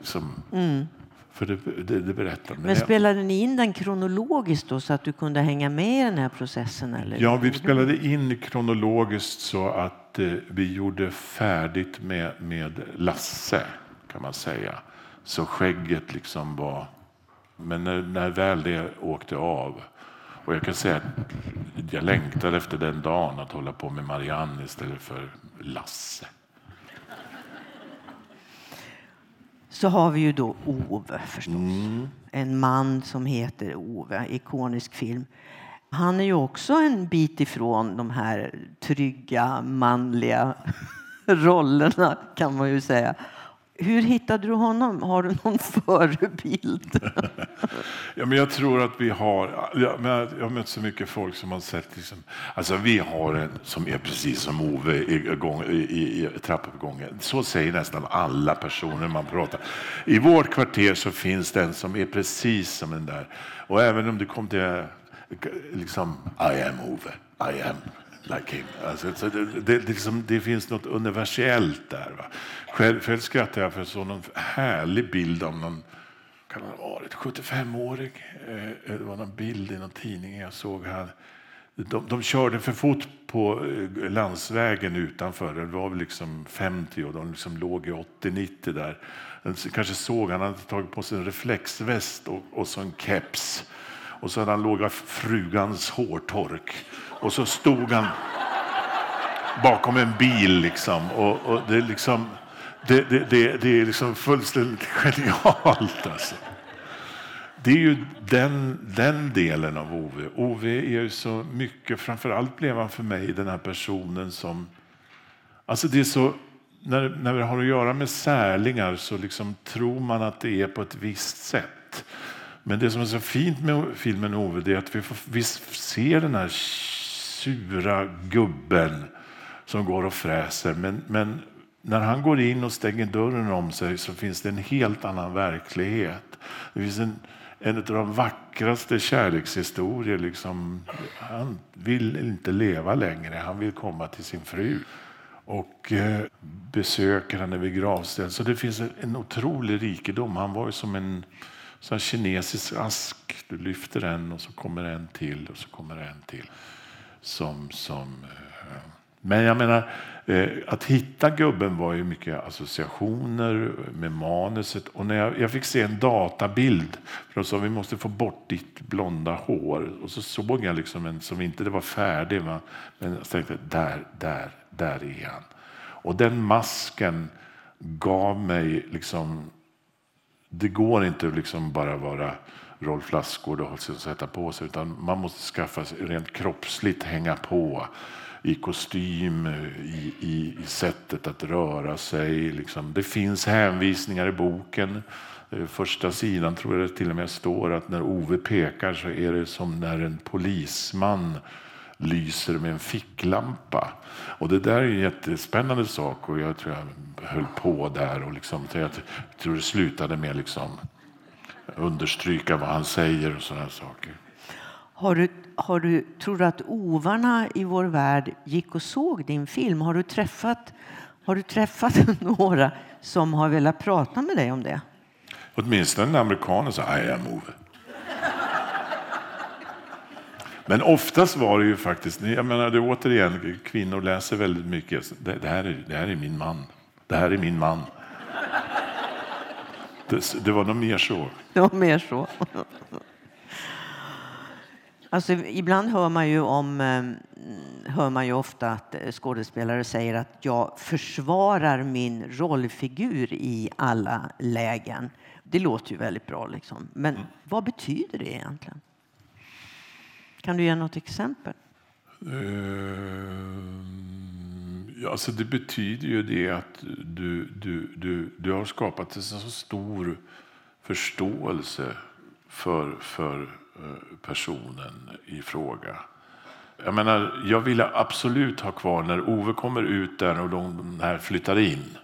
Som, mm. För det, det, det berättar. Men spelade ni in den kronologiskt då så att du kunde hänga med i den här processen? Eller? Ja, vi spelade in kronologiskt så att eh, vi gjorde färdigt med, med Lasse, kan man säga. Så skägget liksom var... Men när, när väl det åkte av och jag kan säga att jag längtade efter den dagen att hålla på med Marianne istället för Lasse. Så har vi ju då Ove förstås. En man som heter Ove, ikonisk film. Han är ju också en bit ifrån de här trygga manliga rollerna kan man ju säga. Hur hittade du honom? Har du någon förebild? Ja, men jag tror att vi har... Jag, men jag har mött så mycket folk som har sett... Liksom, alltså vi har en som är precis som Ove i, gång, i, i, i trappuppgången. Så säger nästan alla personer man pratar. I vårt kvarter så finns det en som är precis som den där. Och även om du kom till... Liksom, I am Ove. I am like him. Alltså, så det, det, det, liksom, det finns något universellt där. Va? Själv, själv skrattar jag för så någon härlig bild av någon kan han ha varit 75-årig. Eh, Det var någon bild i någon tidning jag såg. här. De, de körde för fort på eh, landsvägen utanför. Det var väl liksom 50 och de liksom låg i 80-90 där. Kanske såg han hade tagit på sig en reflexväst och, och så en keps. Och så hade han lågat frugans hårtork. Och så stod han bakom en bil liksom. Och, och det är liksom... Det, det, det, det är liksom fullständigt genialt. Alltså. Det är ju den, den delen av Ove. Ove är ju så mycket, framförallt blev han för mig den här personen som... Alltså det är så, när, när vi har att göra med särlingar så liksom tror man att det är på ett visst sätt. Men det som är så fint med filmen Ove det är att vi, får, vi ser den här sura gubben som går och fräser. Men, men när han går in och stänger dörren om sig så finns det en helt annan verklighet. Det finns en, en av de vackraste kärlekshistorier. Liksom, han vill inte leva längre, han vill komma till sin fru. Och eh, besöker henne vid gravstället. Så det finns en, otrolig rikedom. Han var ju som en sån kinesisk ask. Du lyfter en och så kommer en till och så kommer en till. Som, som, eh, men jag menar, eh, att hitta gubben var ju mycket associationer med manuset. Och när jag, jag fick se en databild, för de sa vi måste få bort ditt blonda hår. Och så såg jag liksom en som inte det var färdig, va? men jag tänkte där, där, där är han. Och den masken gav mig liksom det går inte att liksom bara vara Rolf Lassgård alltså, och sätta på sig utan man måste skaffa sig rent kroppsligt hänga på i kostym, i, i, i sättet att röra sig. Liksom. Det finns hänvisningar i boken. Eh, första sidan tror jag det till och med står att när Ove pekar så är det som när en polisman lyser med en ficklampa. Och det där är en jättespännande sak och jag tror jag höll på där och liksom, jag tror det slutade med liksom understryka vad han säger och sådana saker. Har du, har du, tror du att ovarna i vår värld gick och såg din film? Har du träffat, har du träffat några som har velat prata med dig om det? Åtminstone en amerikaner sa I am Ove. Men oftast var det ju faktiskt, jag menar det återigen, kvinnor läser väldigt mycket. Det, det, här är, det här är min man. Det här är min man. Det, det var nog mer så. Det var mer så. Alltså, ibland hör man ju om eh, hör man ju ofta att skådespelare säger att jag försvarar min rollfigur i alla lägen. Det låter ju väldigt bra, liksom. men mm. vad betyder det egentligen? Kan du ge något exempel? Uh, alltså det betyder ju det att du, du, du, du har skapat en så stor förståelse för, för eh, personen i fråga. Jag menar, jag ville absolut ha kvar, när Ove kommer ut där och de här flyttar in,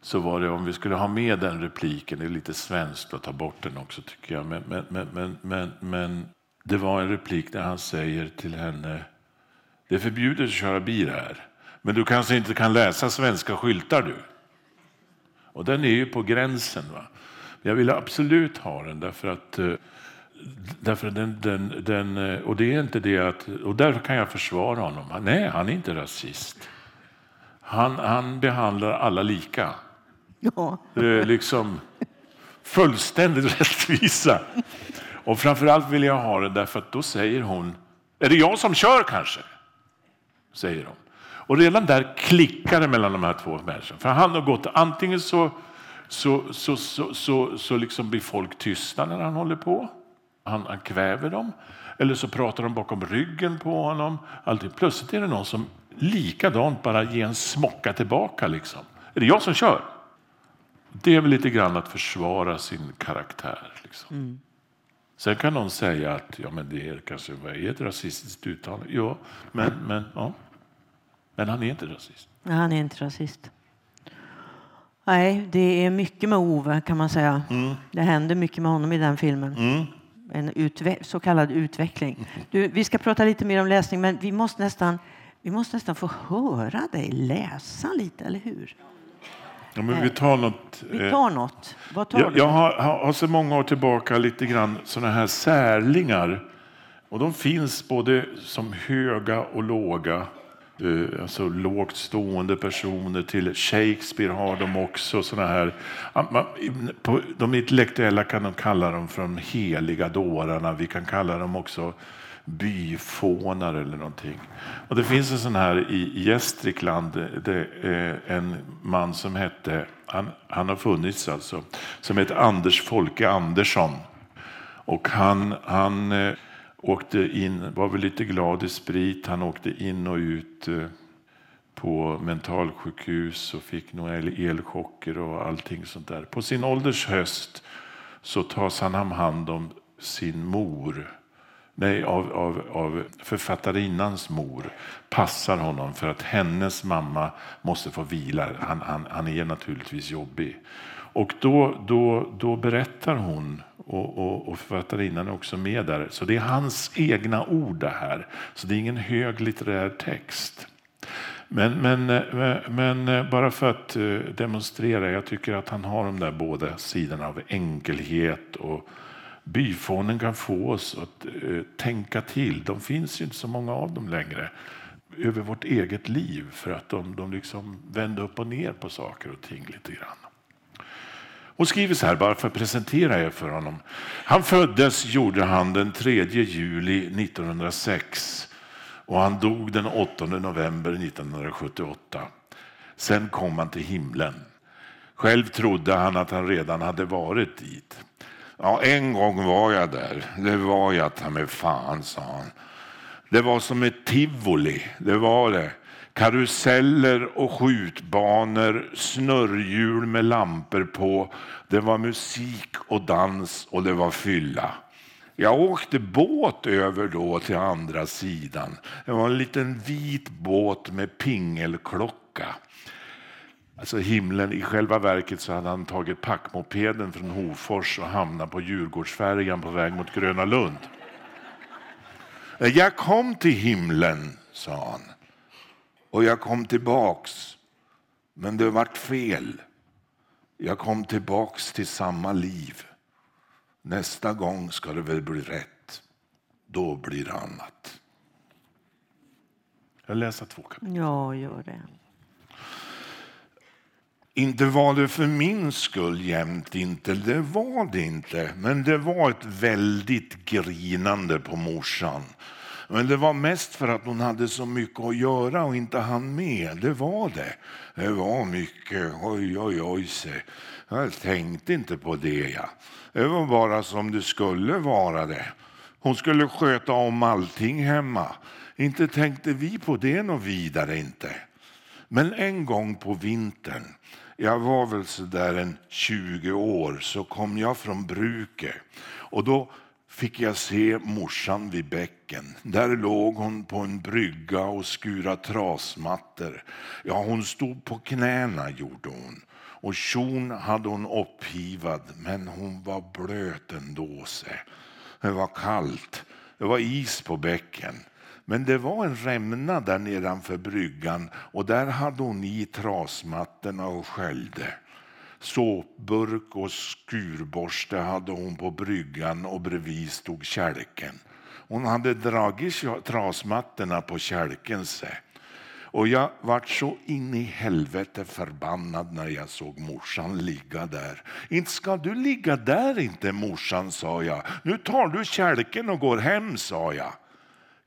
så var det om vi skulle ha med den repliken, det är lite svenskt att ta bort den också tycker jag, men, men, men, men, men det var en replik där han säger till henne, det är förbjudet att köra bil här, men du kanske inte kan läsa svenska skyltar du. Och den är ju på gränsen. Va? Jag ville absolut ha den därför att eh, Därför den, den, den, eh, och det är inte det att, och därför kan jag försvara honom. Nej, han är inte rasist. Han, han behandlar alla lika. Ja. liksom fullständigt rättvisa. Och framförallt vill jag ha det därför att då säger hon, är det jag som kör kanske? Säger hon. Och redan där klickar det mellan de här två människorna. För han har gått, antingen så, så, så, så, så, så liksom blir folk tysta när han håller på. Han, han kväver dem. Eller så pratar de bakom ryggen på honom. Alltid. Plötsligt är det någon som likadant bara ger en smocka tillbaka. Liksom. Är det jag som kör? Det är väl lite grann att försvara sin karaktär. Liksom. Mm. Sen kan någon säga att ja, men det är kanske är ett rasistiskt uttalande. Ja, men, men, ja. Men han är inte rasist. Nej, han är inte rasist. Nej, det är mycket med Ove kan man säga. Mm. Det händer mycket med honom i den filmen. Mm. En så kallad utveckling. Du, vi ska prata lite mer om läsning, men vi måste nästan, vi måste nästan få höra dig läsa lite, eller hur? Ja, men vi tar något. Vi eh, tar något. Vad tar jag, du? jag har, har sedan många år tillbaka lite grann sådana här särlingar. Och de finns både som höga och låga. Eh, alltså lågt stående personer. Till Shakespeare har de också sådana här. Ah, på de intellektuella kan de kalla dem för de heliga dårarna. Vi kan kalla dem också byfånar eller någonting. Och det finns en sån här i Gästrikland, det är en man som hette, han, han har funnits alltså, som heter Anders Folke Andersson. Och han, han eh, åkte in, var väl lite glad i sprit, han åkte in och ut eh, på mentalsjukhus och fick några elchocker och allting sånt där. På sin ålders höst så tas han om hand om sin mor nej, av, av, av författarinnans mor passar honom för att hennes mamma måste få vila. Han, han, han är naturligtvis jobbig. Och då, då, då berättar hon, och, och, och författarinnan är också med där, så det är hans egna ord det här. Så det är ingen hög litterär text. Men, men, eh, men eh, bara för att eh, demonstrera, jag tycker att han har de där båda sidorna av enkelhet och byfånen kan få oss att tänka till. De finns ju inte så många av dem längre över vårt eget liv för att de, de liksom vänder upp och ner på saker och ting lite grann. Hon skriver så här, varför presenterar jag för honom. Han föddes, gjorde han, den 3 juli 1906 och han dog den 8 november 1978. Sen kom han till himlen. Själv trodde han att han redan hade varit dit. Ja, en gång var jag där. Det var jag ta mig fan, sa han. Det var som ett tivoli, det var det. Karuseller och skjutbanor, snurrhjul med lampor på. Det var musik och dans och det var fylla. Jag åkte båt över då till andra sidan. Det var en liten vit båt med pingelklocka. Alltså himlen, I själva verket så hade han tagit packmopeden från Hofors och hamnat på Djurgårdsfärjan på väg mot Gröna Lund. Jag kom till himlen, sa han. Och jag kom tillbaks. Men det vart fel. Jag kom tillbaks till samma liv. Nästa gång ska det väl bli rätt. Då blir det annat. Jag läser två kapitel. Ja, gör det. Inte var det för min skull jämt, inte. Det var det inte. Men det var ett väldigt grinande på morsan. Men det var mest för att hon hade så mycket att göra och inte hann med. Det var det. Det var mycket. Oj, oj, oj. Se. Jag tänkte inte på det. Ja. Det var bara som det skulle vara det. Hon skulle sköta om allting hemma. Inte tänkte vi på det något vidare inte. Men en gång på vintern, jag var väl så där en 20 år, så kom jag från bruket. Och då fick jag se morsan vid bäcken. Där låg hon på en brygga och skura trasmattor. Ja, hon stod på knäna gjorde hon. Och tjon hade hon upphivad, men hon var blöt ändå. Se. Det var kallt, det var is på bäcken. Men det var en rämna där nedanför bryggan och där hade hon i trasmattorna och sköljde. Såpburk och skurborste hade hon på bryggan och bredvid stod kälken. Hon hade dragit trasmattorna på kälken. Sig. Och jag vart så in i helvete förbannad när jag såg morsan ligga där. Inte ska du ligga där inte morsan, sa jag. Nu tar du kälken och går hem, sa jag.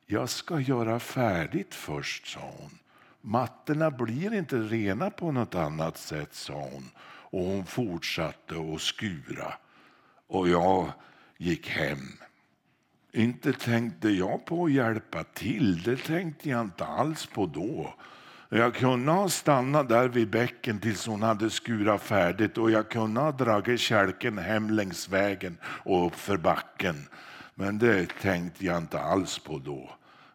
Jag ska göra färdigt först, sa hon. Mattorna blir inte rena på något annat sätt, sa hon. Och hon fortsatte att skura. Och jag gick hem. Inte tänkte jag på att hjälpa till, det tänkte jag inte alls på då. Jag kunde ha stannat där vid bäcken tills hon hade skurat färdigt och jag kunde ha dragit kälken hem längs vägen och upp för backen. Men det tänkte jag inte alls på då.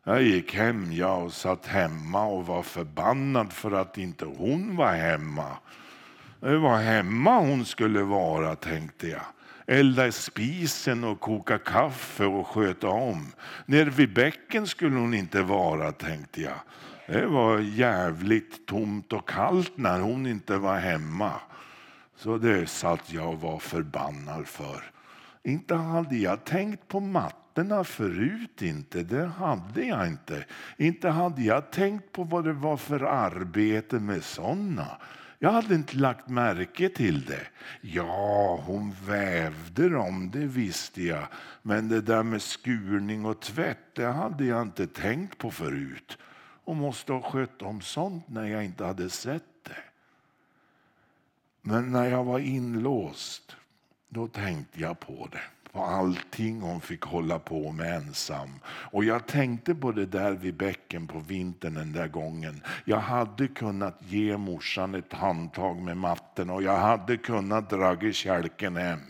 Jag gick hem jag och satt hemma och var förbannad för att inte hon var hemma. Det var hemma hon skulle vara, tänkte jag elda i spisen och koka kaffe och sköta om. Nere vid bäcken skulle hon inte vara, tänkte jag. Det var jävligt tomt och kallt när hon inte var hemma. Så det satt jag och var förbannad för. Inte hade jag tänkt på mattorna förut, inte. det hade jag inte. Inte hade jag tänkt på vad det var för arbete med sådana. Jag hade inte lagt märke till det. Ja, hon vävde dem, det visste jag. Men det där med skurning och tvätt, det hade jag inte tänkt på förut. Och måste ha skött om sånt när jag inte hade sett det. Men när jag var inlåst, då tänkte jag på det på allting hon fick hålla på med ensam. Och jag tänkte på det där vid bäcken på vintern den där gången. Jag hade kunnat ge morsan ett handtag med matten och jag hade kunnat dra kälken hem.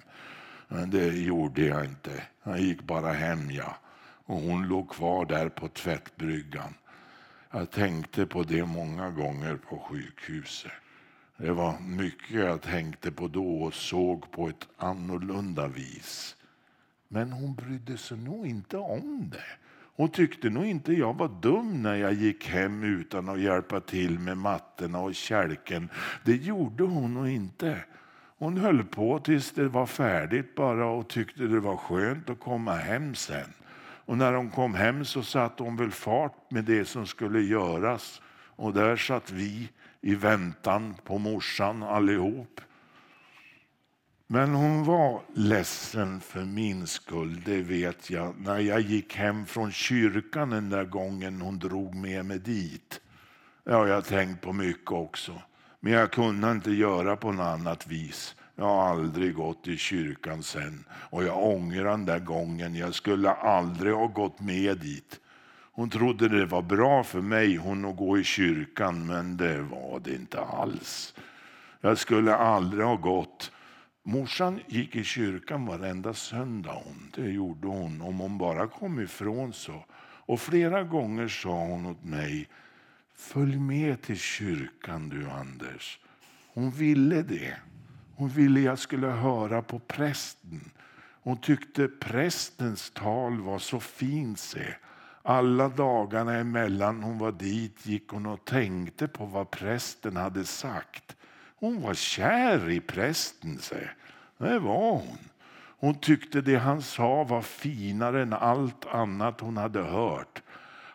Men det gjorde jag inte. Jag gick bara hem, ja. Och hon låg kvar där på tvättbryggan. Jag tänkte på det många gånger på sjukhuset. Det var mycket jag tänkte på då och såg på ett annorlunda vis. Men hon brydde sig nog inte om det. Hon tyckte nog inte jag var dum när jag gick hem utan att hjälpa till med mattorna och kälken. Det gjorde hon nog inte. Hon höll på tills det var färdigt bara och tyckte det var skönt att komma hem sen. Och när hon kom hem så satte hon väl fart med det som skulle göras. Och där satt vi i väntan på morsan allihop. Men hon var ledsen för min skull, det vet jag, när jag gick hem från kyrkan den där gången hon drog med mig dit. Det har jag tänkt på mycket också. Men jag kunde inte göra på något annat vis. Jag har aldrig gått i kyrkan sen och jag ångrar den där gången. Jag skulle aldrig ha gått med dit. Hon trodde det var bra för mig hon att gå i kyrkan, men det var det inte alls. Jag skulle aldrig ha gått. Morsan gick i kyrkan varenda söndag. Hon. Det gjorde hon, om hon bara kom ifrån så. Och flera gånger sa hon åt mig, följ med till kyrkan du Anders. Hon ville det. Hon ville jag skulle höra på prästen. Hon tyckte prästens tal var så fint. Se. Alla dagarna emellan hon var dit gick hon och tänkte på vad prästen hade sagt. Hon var kär i prästen, se. det var hon. Hon tyckte det han sa var finare än allt annat hon hade hört.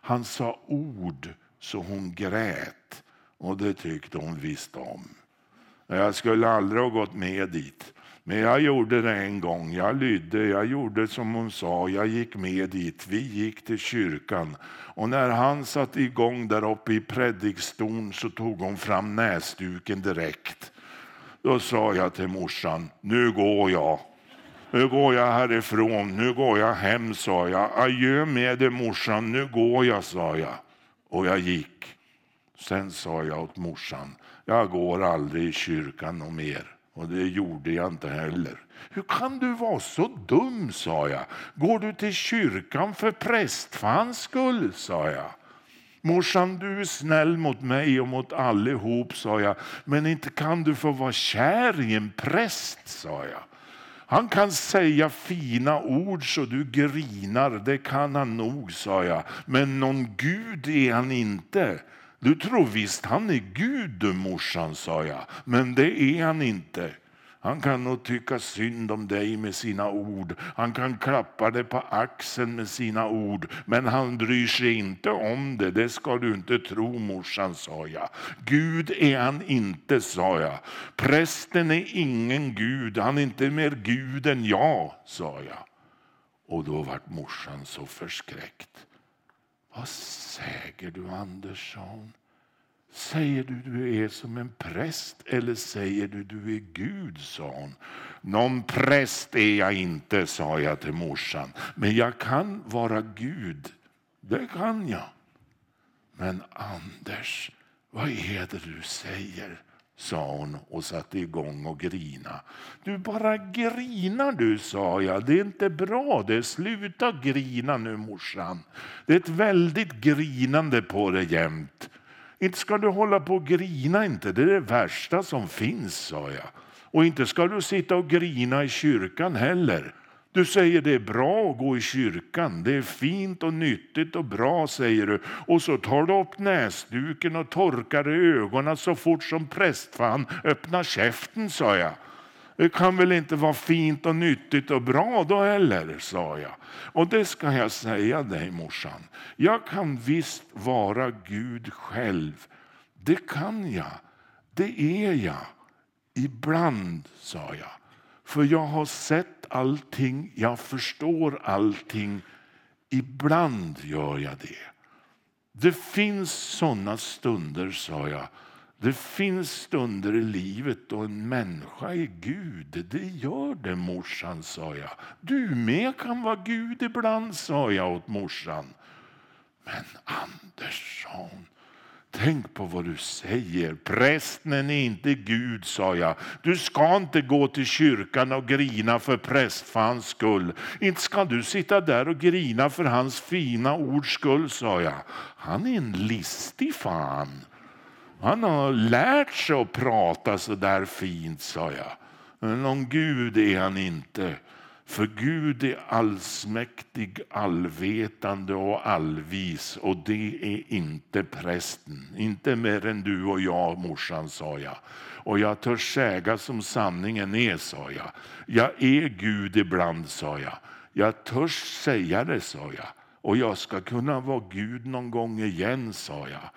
Han sa ord så hon grät och det tyckte hon visst om. Jag skulle aldrig ha gått med dit. Men jag gjorde det en gång. Jag lydde, jag gjorde som hon sa. Jag gick med dit. Vi gick till kyrkan. Och när han satte igång där uppe i predikstolen så tog hon fram näsduken direkt. Då sa jag till morsan, nu går jag. Nu går jag härifrån, nu går jag hem, sa jag. Adjö med dig morsan, nu går jag, sa jag. Och jag gick. Sen sa jag åt morsan, jag går aldrig i kyrkan och mer. Och det gjorde jag inte heller. Hur kan du vara så dum, sa jag. Går du till kyrkan för prästfans skull, sa jag. Morsan, du är snäll mot mig och mot allihop, sa jag. Men inte kan du få vara kär i en präst, sa jag. Han kan säga fina ord så du grinar, det kan han nog, sa jag. Men någon gud är han inte. Du tror visst han är Gud du morsan, sa jag, men det är han inte. Han kan nog tycka synd om dig med sina ord. Han kan klappa dig på axeln med sina ord. Men han bryr sig inte om det. Det ska du inte tro morsan, sa jag. Gud är han inte, sa jag. Prästen är ingen Gud. Han är inte mer Gud än jag, sa jag. Och då vart morsan så förskräckt. Vad säger du Anders. Säger du du är som en präst eller säger du du är Gud, sa hon. Någon präst är jag inte, sa jag till morsan. Men jag kan vara Gud, det kan jag. Men Anders, vad är det du säger? Sa hon och satte igång och grina. Du bara grinar du, sa jag. Det är inte bra. det. Sluta grina nu, morsan. Det är ett väldigt grinande på dig jämt. Inte ska du hålla på och grina inte, det är det värsta som finns, sa jag. Och inte ska du sitta och grina i kyrkan heller. Du säger det är bra att gå i kyrkan, det är fint och nyttigt och bra säger du. Och så tar du upp näsduken och torkar i ögonen så fort som prästfan öppnar käften, sa jag. Det kan väl inte vara fint och nyttigt och bra då heller, sa jag. Och det ska jag säga dig morsan. Jag kan visst vara Gud själv. Det kan jag. Det är jag. Ibland, sa jag. För jag har sett allting, jag förstår allting. Ibland gör jag det. Det finns såna stunder, sa jag. Det finns stunder i livet då en människa är Gud. Det gör det, morsan, sa jag. Du med kan vara Gud ibland, sa jag åt morsan. Men Anders, sa hon, Tänk på vad du säger. Prästen är inte Gud, sa jag. Du ska inte gå till kyrkan och grina för prästfans skull. Inte ska du sitta där och grina för hans fina ords skull, sa jag. Han är en listig fan. Han har lärt sig att prata så där fint, sa jag. Men någon Gud är han inte. För Gud är allsmäktig, allvetande och allvis och det är inte prästen. Inte mer än du och jag, morsan, sa jag. Och jag törs säga som sanningen är, sa jag. Jag är Gud ibland, sa jag. Jag törs säga det, sa jag. Och jag ska kunna vara Gud någon gång igen, sa jag.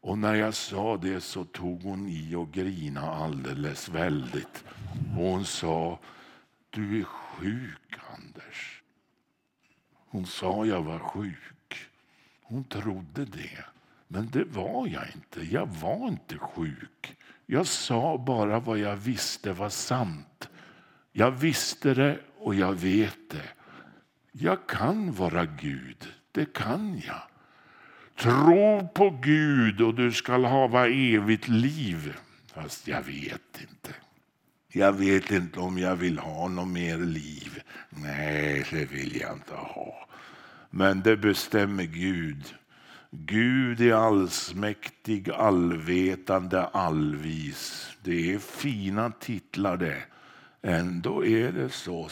Och när jag sa det så tog hon i och grina alldeles väldigt. Och hon sa, du är sjuk Anders. Hon sa jag var sjuk. Hon trodde det. Men det var jag inte. Jag var inte sjuk. Jag sa bara vad jag visste var sant. Jag visste det och jag vet det. Jag kan vara Gud. Det kan jag. Tro på Gud och du skall hava evigt liv. Fast jag vet inte. Jag vet inte om jag vill ha något mer liv. Nej, det vill jag inte ha. Men det bestämmer Gud. Gud är allsmäktig, allvetande, allvis. Det är fina titlar det. Ändå är det så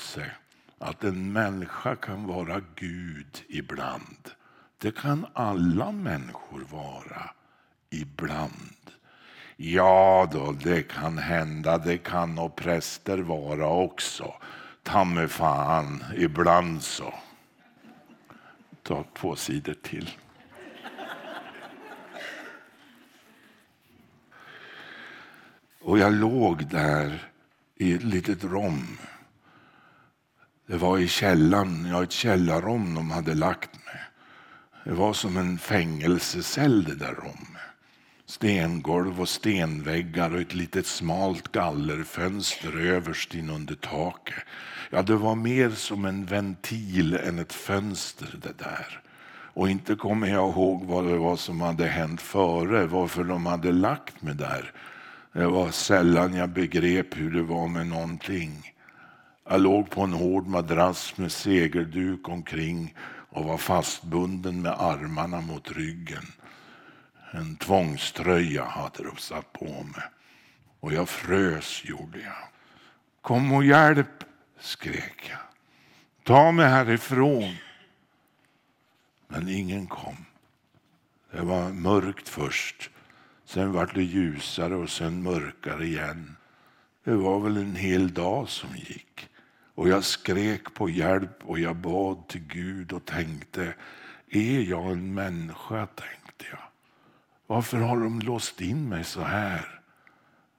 att en människa kan vara Gud ibland. Det kan alla människor vara ibland. Ja då, det kan hända. Det kan och präster vara också. Ta mig fan, ibland så. Ta två sidor till. Och jag låg där i ett litet rom. Det var i källaren, ja, ett källarrom de hade lagt mig. Det var som en fängelsecell det där rummet. Stengolv och stenväggar och ett litet smalt gallerfönster överst inunder taket. Ja, det var mer som en ventil än ett fönster det där. Och inte kommer jag ihåg vad det var som hade hänt före, varför de hade lagt mig där. Det var sällan jag begrep hur det var med någonting. Jag låg på en hård madrass med segerduk omkring och var fastbunden med armarna mot ryggen. En tvångströja hade de satt på mig och jag frös gjorde jag. Kom och hjälp, skrek jag. Ta mig härifrån. Men ingen kom. Det var mörkt först. Sen var det ljusare och sen mörkare igen. Det var väl en hel dag som gick. Och jag skrek på hjälp och jag bad till Gud och tänkte, är jag en människa? tänkte jag. Varför har de låst in mig så här?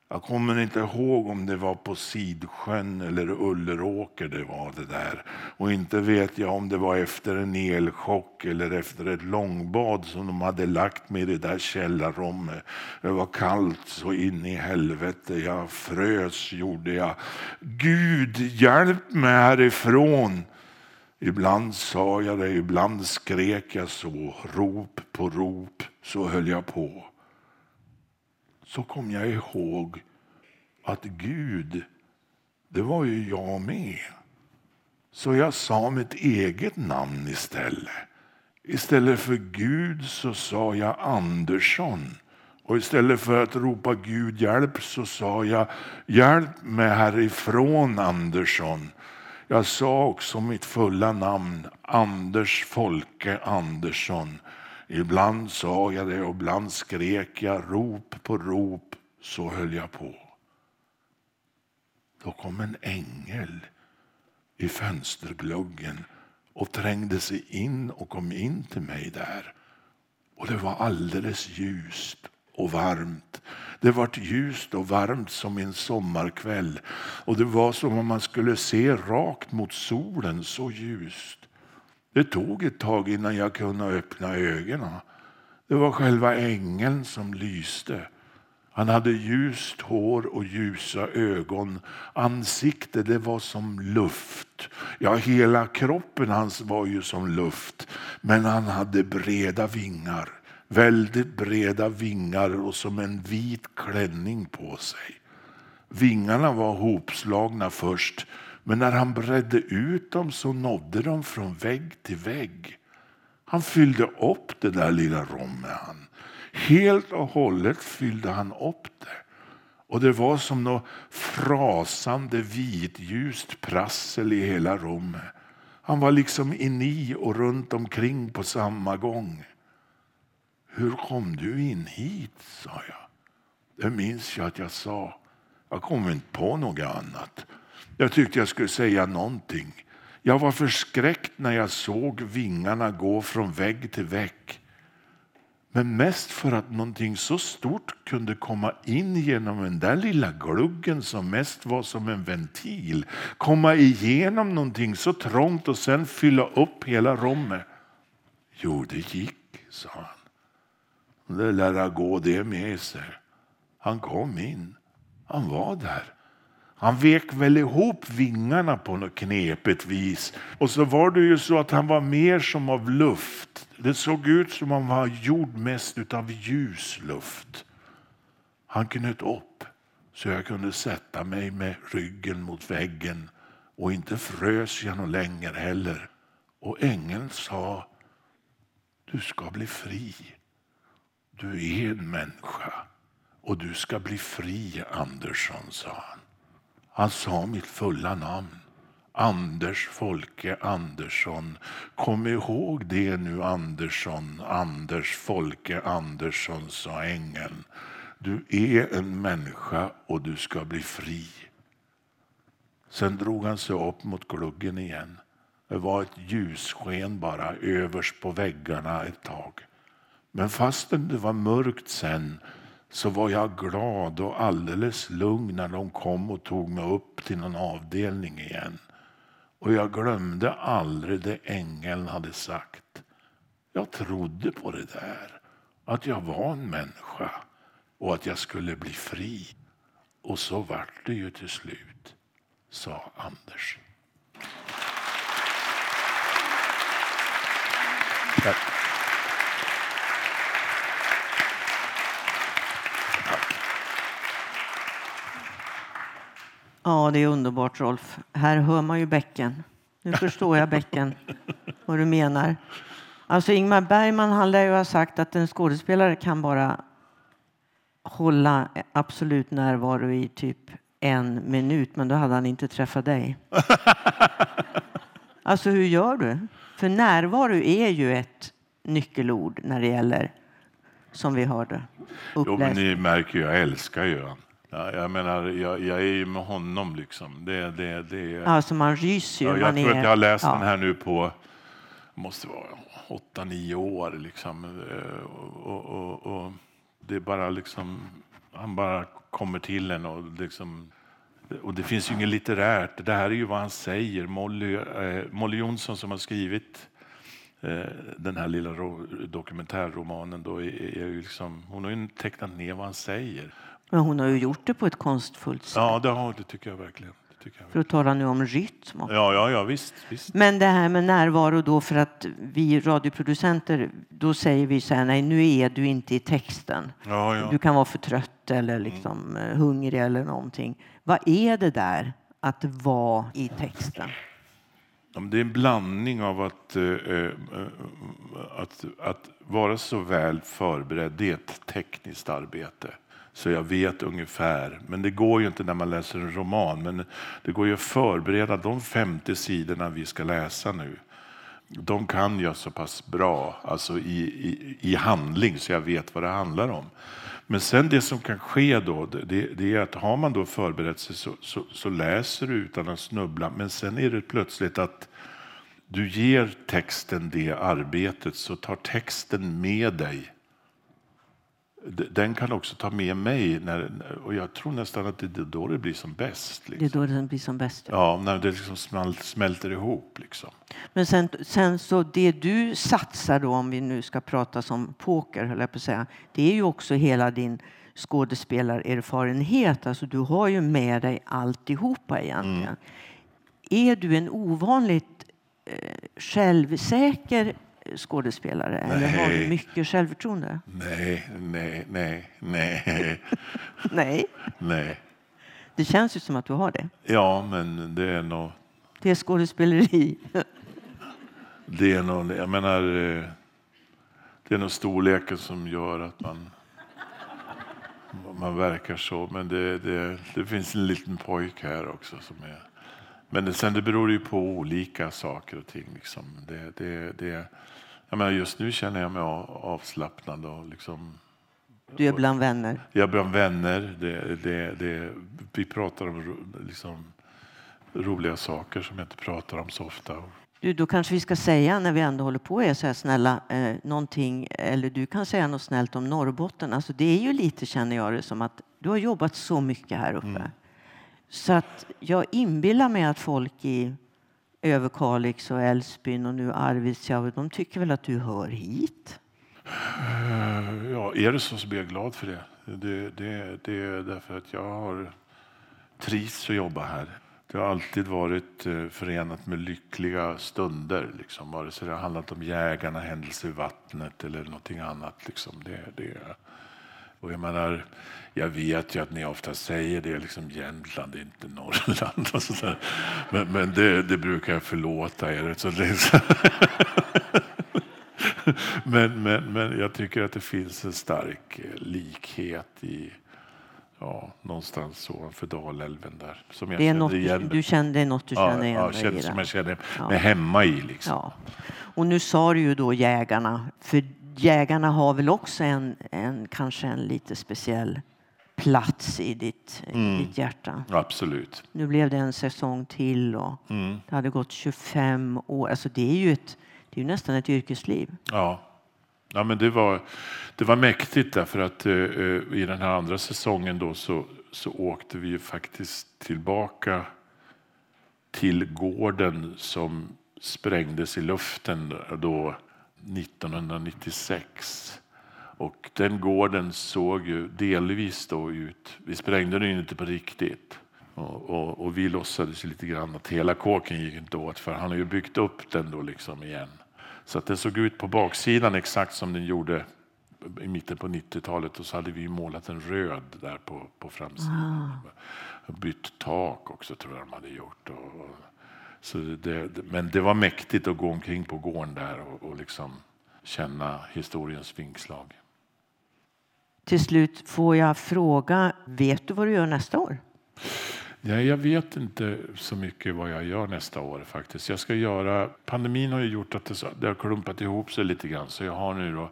Jag kommer inte ihåg om det var på Sidsjön eller Ulleråker det var det där. Och inte vet jag om det var efter en elchock eller efter ett långbad som de hade lagt mig i det där källarrummet. Det var kallt så in i helvete. Jag frös gjorde jag. Gud hjälp mig härifrån. Ibland sa jag det, ibland skrek jag så. Rop på rop, så höll jag på så kom jag ihåg att Gud, det var ju jag med. Så jag sa mitt eget namn istället. Istället för Gud så sa jag Andersson. Och istället för att ropa Gud hjälp så sa jag hjälp mig härifrån Andersson. Jag sa också mitt fulla namn, Anders Folke Andersson. Ibland sa jag det och ibland skrek jag rop på rop, så höll jag på. Då kom en ängel i fönstergluggen och trängde sig in och kom in till mig där. Och det var alldeles ljust och varmt. Det vart ljust och varmt som en sommarkväll och det var som om man skulle se rakt mot solen, så ljust. Det tog ett tag innan jag kunde öppna ögonen. Det var själva ängeln som lyste. Han hade ljust hår och ljusa ögon. Ansiktet det var som luft. Ja, hela kroppen hans var ju som luft. Men han hade breda vingar. Väldigt breda vingar och som en vit klänning på sig. Vingarna var hopslagna först men när han bredde ut dem så nådde de från vägg till vägg. Han fyllde upp det där lilla rummet. Han. Helt och hållet fyllde han upp det. Och det var som något frasande vitljust prassel i hela rummet. Han var liksom in och runt omkring på samma gång. Hur kom du in hit? sa jag. Det minns jag att jag sa. Jag kom inte på något annat. Jag tyckte jag skulle säga någonting. Jag var förskräckt när jag såg vingarna gå från vägg till vägg. Men mest för att någonting så stort kunde komma in genom den där lilla gluggen som mest var som en ventil. Komma igenom någonting så trångt och sen fylla upp hela rummet. Jo, det gick, sa han. Det lär gå det med sig. Han kom in. Han var där. Han vek väl ihop vingarna på något knepigt vis. Och så var det ju så att han var mer som av luft. Det såg ut som om han var gjord mest av ljus luft. Han knöt upp så jag kunde sätta mig med ryggen mot väggen och inte frös jag någon längre heller. Och ängeln sa, du ska bli fri. Du är en människa och du ska bli fri, Andersson, sa han. Han sa mitt fulla namn. Anders Folke Andersson. Kom ihåg det nu, Andersson. Anders Folke Andersson, sa ängeln. Du är en människa och du ska bli fri. Sen drog han sig upp mot gluggen igen. Det var ett ljussken bara överst på väggarna ett tag. Men fastän det var mörkt sen så var jag glad och alldeles lugn när de kom och tog mig upp till någon avdelning igen. Och jag glömde aldrig det ängeln hade sagt. Jag trodde på det där, att jag var en människa och att jag skulle bli fri. Och så vart det ju till slut, sa Anders. Tack. Ja, det är underbart Rolf. Här hör man ju bäcken. Nu förstår jag bäcken, vad du menar. Alltså Ingmar Bergman han lär ju ha sagt att en skådespelare kan bara hålla absolut närvaro i typ en minut, men då hade han inte träffat dig. Alltså hur gör du? För närvaro är ju ett nyckelord när det gäller, som vi hörde, Jo, men ni märker ju, jag älskar ju han. Ja, jag menar, jag, jag är ju med honom liksom. Det, det, det, Alltså man ryser ju. ja, jag tror är, att jag har läst ja. den här nu på, måste vara åtta, nio år liksom. Eh, Och, och, och det är bara liksom, han bara kommer till en och liksom och det finns ju inget litterärt. Det här är ju vad han säger. Molly, eh, Molly Jonsson som har skrivit eh, den här lilla ro, dokumentärromanen då är, är ju liksom, hon har ju tecknat ner vad han säger. Men hon har ju gjort det på ett konstfullt sätt. Ja, det, har, det tycker jag verkligen. Det tycker jag. För att tala nu om rytm. också. Ja, ja, ja, visst. visst. Men det här med närvaro då för att vi radioproducenter, då säger vi så här, nej nu är du inte i texten. Ja, ja. Du kan vara för trött eller liksom eh, hungrig eller någonting. Vad är det där att vara i texten? Det är en blandning av att, eh, eh, att, att vara så väl förberedd. Det är ett tekniskt arbete. Så jag vet ungefär. Men det går ju inte när man läser en roman. Men det går ju att förbereda de 50 sidorna vi ska läsa nu. De kan jag så pass bra alltså i, i, i handling så jag vet vad det handlar om. Men sen det som kan ske då, det, det är att har man då förberett sig så, så, så läser du utan att snubbla. Men sen är det plötsligt att du ger texten det arbetet så tar texten med dig. Den kan också ta med mig när, och jag tror nästan att det är då det blir som bäst. Det är Liksom. då det blir som bäst. Ja, när det liksom smalt, smälter ihop. Liksom. Men sen, sen så det du satsar då, om vi nu ska prata som poker, höll jag på att säga, det är ju också hela din skådespelarerfarenhet. Alltså du har ju med dig alltihopa egentligen. Är du en ovanligt eh, självsäker skådespelare? Eller har du Nej. mycket självförtroende? Nej, nej, nej, nej, Nej, nej. det känns ju som att du har det. Ja, men det är nog... Det är skådespeleri. Det är nog, jag menar, eh, det är nog storleken som gör att man, man verkar så. Men det, det, det finns en liten pojk här också som är... Men det, sen det beror ju på olika saker och ting. Liksom. Det, det, det, jag menar, just nu känner jag mig av- avslappnad och liksom... Du är bland vänner. Jag är bland vänner. Det, det, det, vi pratar om liksom, roliga saker som jag inte pratar om så ofta. Du, då kanske vi ska säga när vi ändå håller på är så här snälla eh, någonting eller du kan säga något snällt om Norrbotten. Alltså det är ju lite känner jag det som att du har jobbat så mycket här uppe. Så att jag inbillar mig att folk i Överkalix och Älvsbyn och nu Arvidsjaur, de tycker väl att du hör hit? Eh, ja, är det så så blir jag glad för det. Det, det, det är därför att jag har, trivs att jobba här. Det har alltid varit eh, förenat med lyckliga stunder, liksom. vare sig det har handlat om jägarna, händelser i vattnet eller någonting annat. Liksom. Det, det, och jag menar, jag vet ju att ni ofta säger det, liksom Jämtland inte Norrland. Och så men, men det, det, brukar jag förlåta er. Så men, men, men jag tycker att det finns en stark eh, likhet i ja, någonstans ovanför Dalälven där. Som jag det är något igen. Du, kände, något du ja, känner igen ja, känner, Som jag känner ja. mig hemma i. Liksom. Ja. Och nu sa du ju då jägarna, för jägarna har väl också en, en kanske en lite speciell plats i ditt, mm. ditt hjärta. Absolut. Nu blev det en säsong till och mm. det hade gått 25 år. Alltså det är ju ett, det är nästan ett yrkesliv. Ja. Ja, men det, var, det var mäktigt därför att uh, i den här andra säsongen då så, så åkte vi ju faktiskt tillbaka till gården som sprängdes i luften då 1996. Och den gården såg ju delvis då ut, vi sprängde den inte på riktigt. Och, och, och, vi låtsades lite grann att hela kåken gick inte åt för han har ju byggt upp den då liksom igen. Så att den såg ut på baksidan exakt som den gjorde i mitten på 90-talet och så hade vi målat en röd där på, på framsidan. Ah. Bytt tak också tror jag de hade gjort. Och så det, men det var mäktigt att gå omkring på gården där och, och liksom känna historiens vingslag. Till slut får jag fråga, vet du vad du gör nästa år? Nej, jag vet inte så mycket vad jag gör nästa år faktiskt. Jag ska göra, pandemin har ju gjort att det, det har klumpat ihop sig lite grann så jag har nu då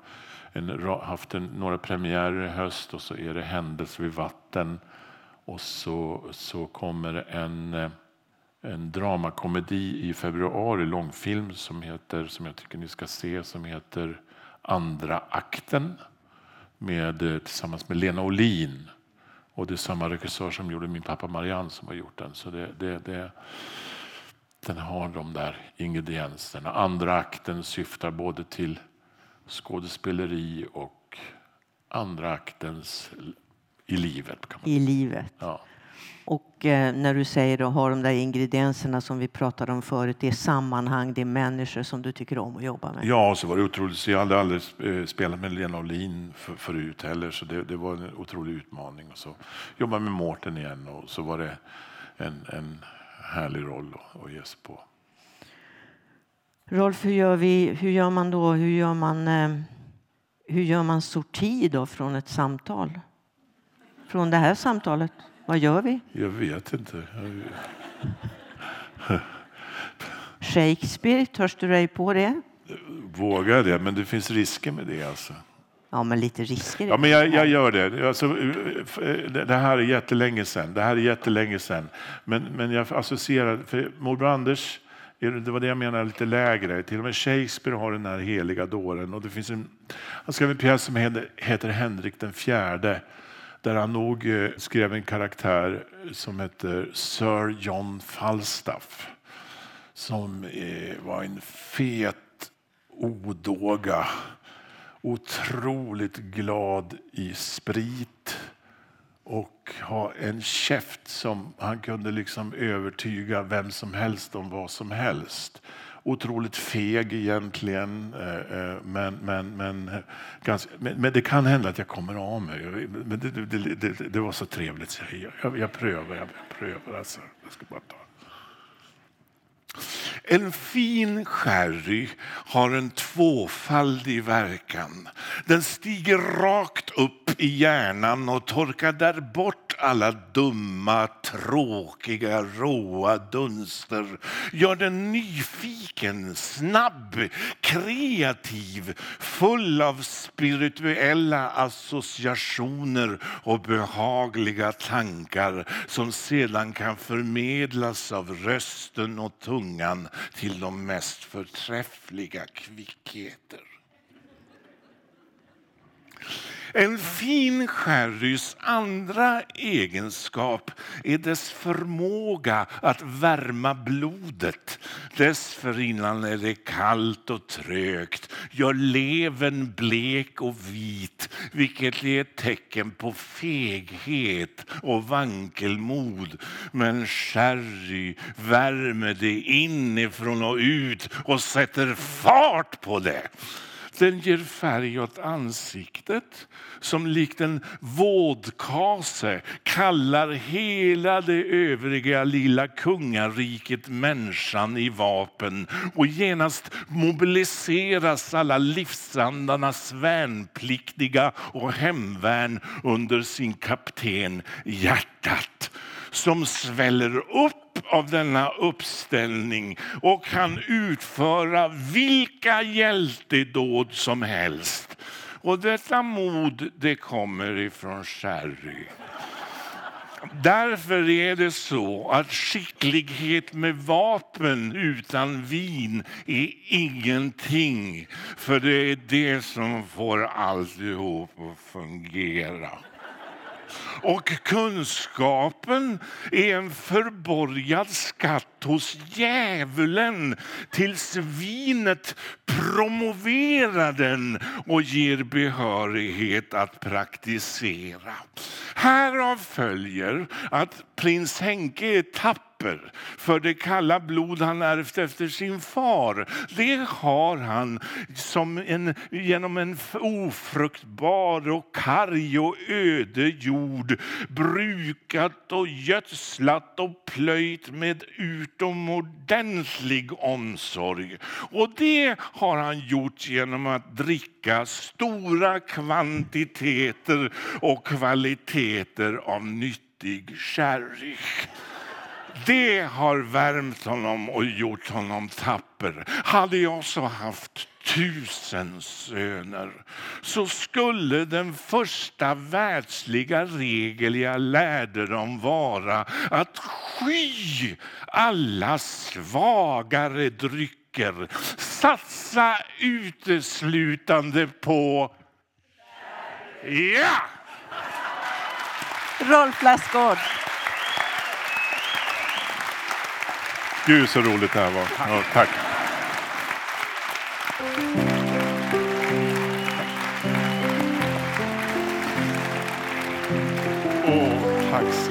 en, haft en, några premiärer i höst och så är det Händelser vid vatten och så, så kommer en, en dramakomedi i februari, långfilm som heter, som jag tycker ni ska se, som heter Andra akten med, tillsammans med Lena Olin och det är samma regissör som gjorde Min pappa Marianne som har gjort den. Så det, det, det, den har de där ingredienserna. Andra akten syftar både till skådespeleri och andra aktens i livet. I livet. Ja. Och eh, när du säger att ha de där ingredienserna som vi pratade om förut, det är sammanhang, det är människor som du tycker om att jobba med. Ja, så var det otroligt. Jag hade aldrig eh, spelat med Lena Olin för, förut heller, så det, det, var en otrolig utmaning. Och så jobbade med Mårten igen och så var det en, en härlig roll att, att ge sig på. Rolf, hur gör, vi, hur gör man då? Hur gör man, eh, hur gör man sorti då från ett samtal? Från det här samtalet? Vad gör vi? Jag vet inte. Shakespeare, törs du dig på det? Vågar det, men det finns risker med det. Alltså. Ja, men lite risker. Ja, men jag, jag gör det. Alltså, det här är jättelänge sedan. Det här är jättelänge sedan. Men, men jag associerar, för morbror Anders, det var det jag menade lite lägre. Till och med Shakespeare har den här heliga dåren. Och det finns en, han skrev en pjäs som heter Henrik den fjärde där han nog eh, skrev en karaktär som heter Sir John Falstaff som eh, var en fet odåga, otroligt glad i sprit och ha en käft som han kunde liksom övertyga vem som helst om vad som helst otroligt feg egentligen. Eh, eh, men, men, men, eh, ganska, men, men, det kan hända att jag kommer av mig. Men det, det, det, det var så trevligt så jag, jag, jag prövar. Jag prövar alltså. Jag ska bara ta. En fin sherry har en tvåfaldig verkan. Den stiger rakt upp i hjärnan och torkar där bort alla dumma, tråkiga, råa dunster. Gör den nyfiken, snabb, kreativ, full av spirituella associationer och behagliga tankar som sedan kan förmedlas av rösten och tungan till de mest förträffliga kvickheter. En fin sherrys andra egenskap är dess förmåga att värma blodet. Dessförinnan är det kallt och trögt, gör levern blek och vit vilket är ett tecken på feghet och vankelmod. Men sherry värmer det inifrån och ut och sätter fart på det. Den ger färg åt ansiktet som likt en vådkase kallar hela det övriga lilla kungariket människan i vapen. Och genast mobiliseras alla livsandarnas värnpliktiga och hemvärn under sin kapten hjärtat som sväller upp av denna uppställning och kan utföra vilka hjältedåd som helst. Och detta mod det kommer ifrån Sherry. Därför är det så att skicklighet med vapen utan vin är ingenting. För det är det som får alltihop att fungera. Och kunskapen är en förborgad skatt hos djävulen tills vinet promoverar den och ger behörighet att praktisera. Härav följer att prins Henke är tapper för det kalla blod han ärvt efter sin far. Det har han som en, genom en ofruktbar och karg och öde jord brukat och gödslat och plöjt med utomordentlig omsorg. Och det har han gjort genom att dricka stora kvantiteter och kvaliteter av nyttig sherry. Det har värmt honom och gjort honom tapper. Hade jag så haft tusen söner så skulle den första världsliga regel jag lärde dem vara att sky alla svagare drycker. Satsa uteslutande på... Ja! Rolf Lassgård. Gud så roligt det här var. Ja, tack. Åh, tack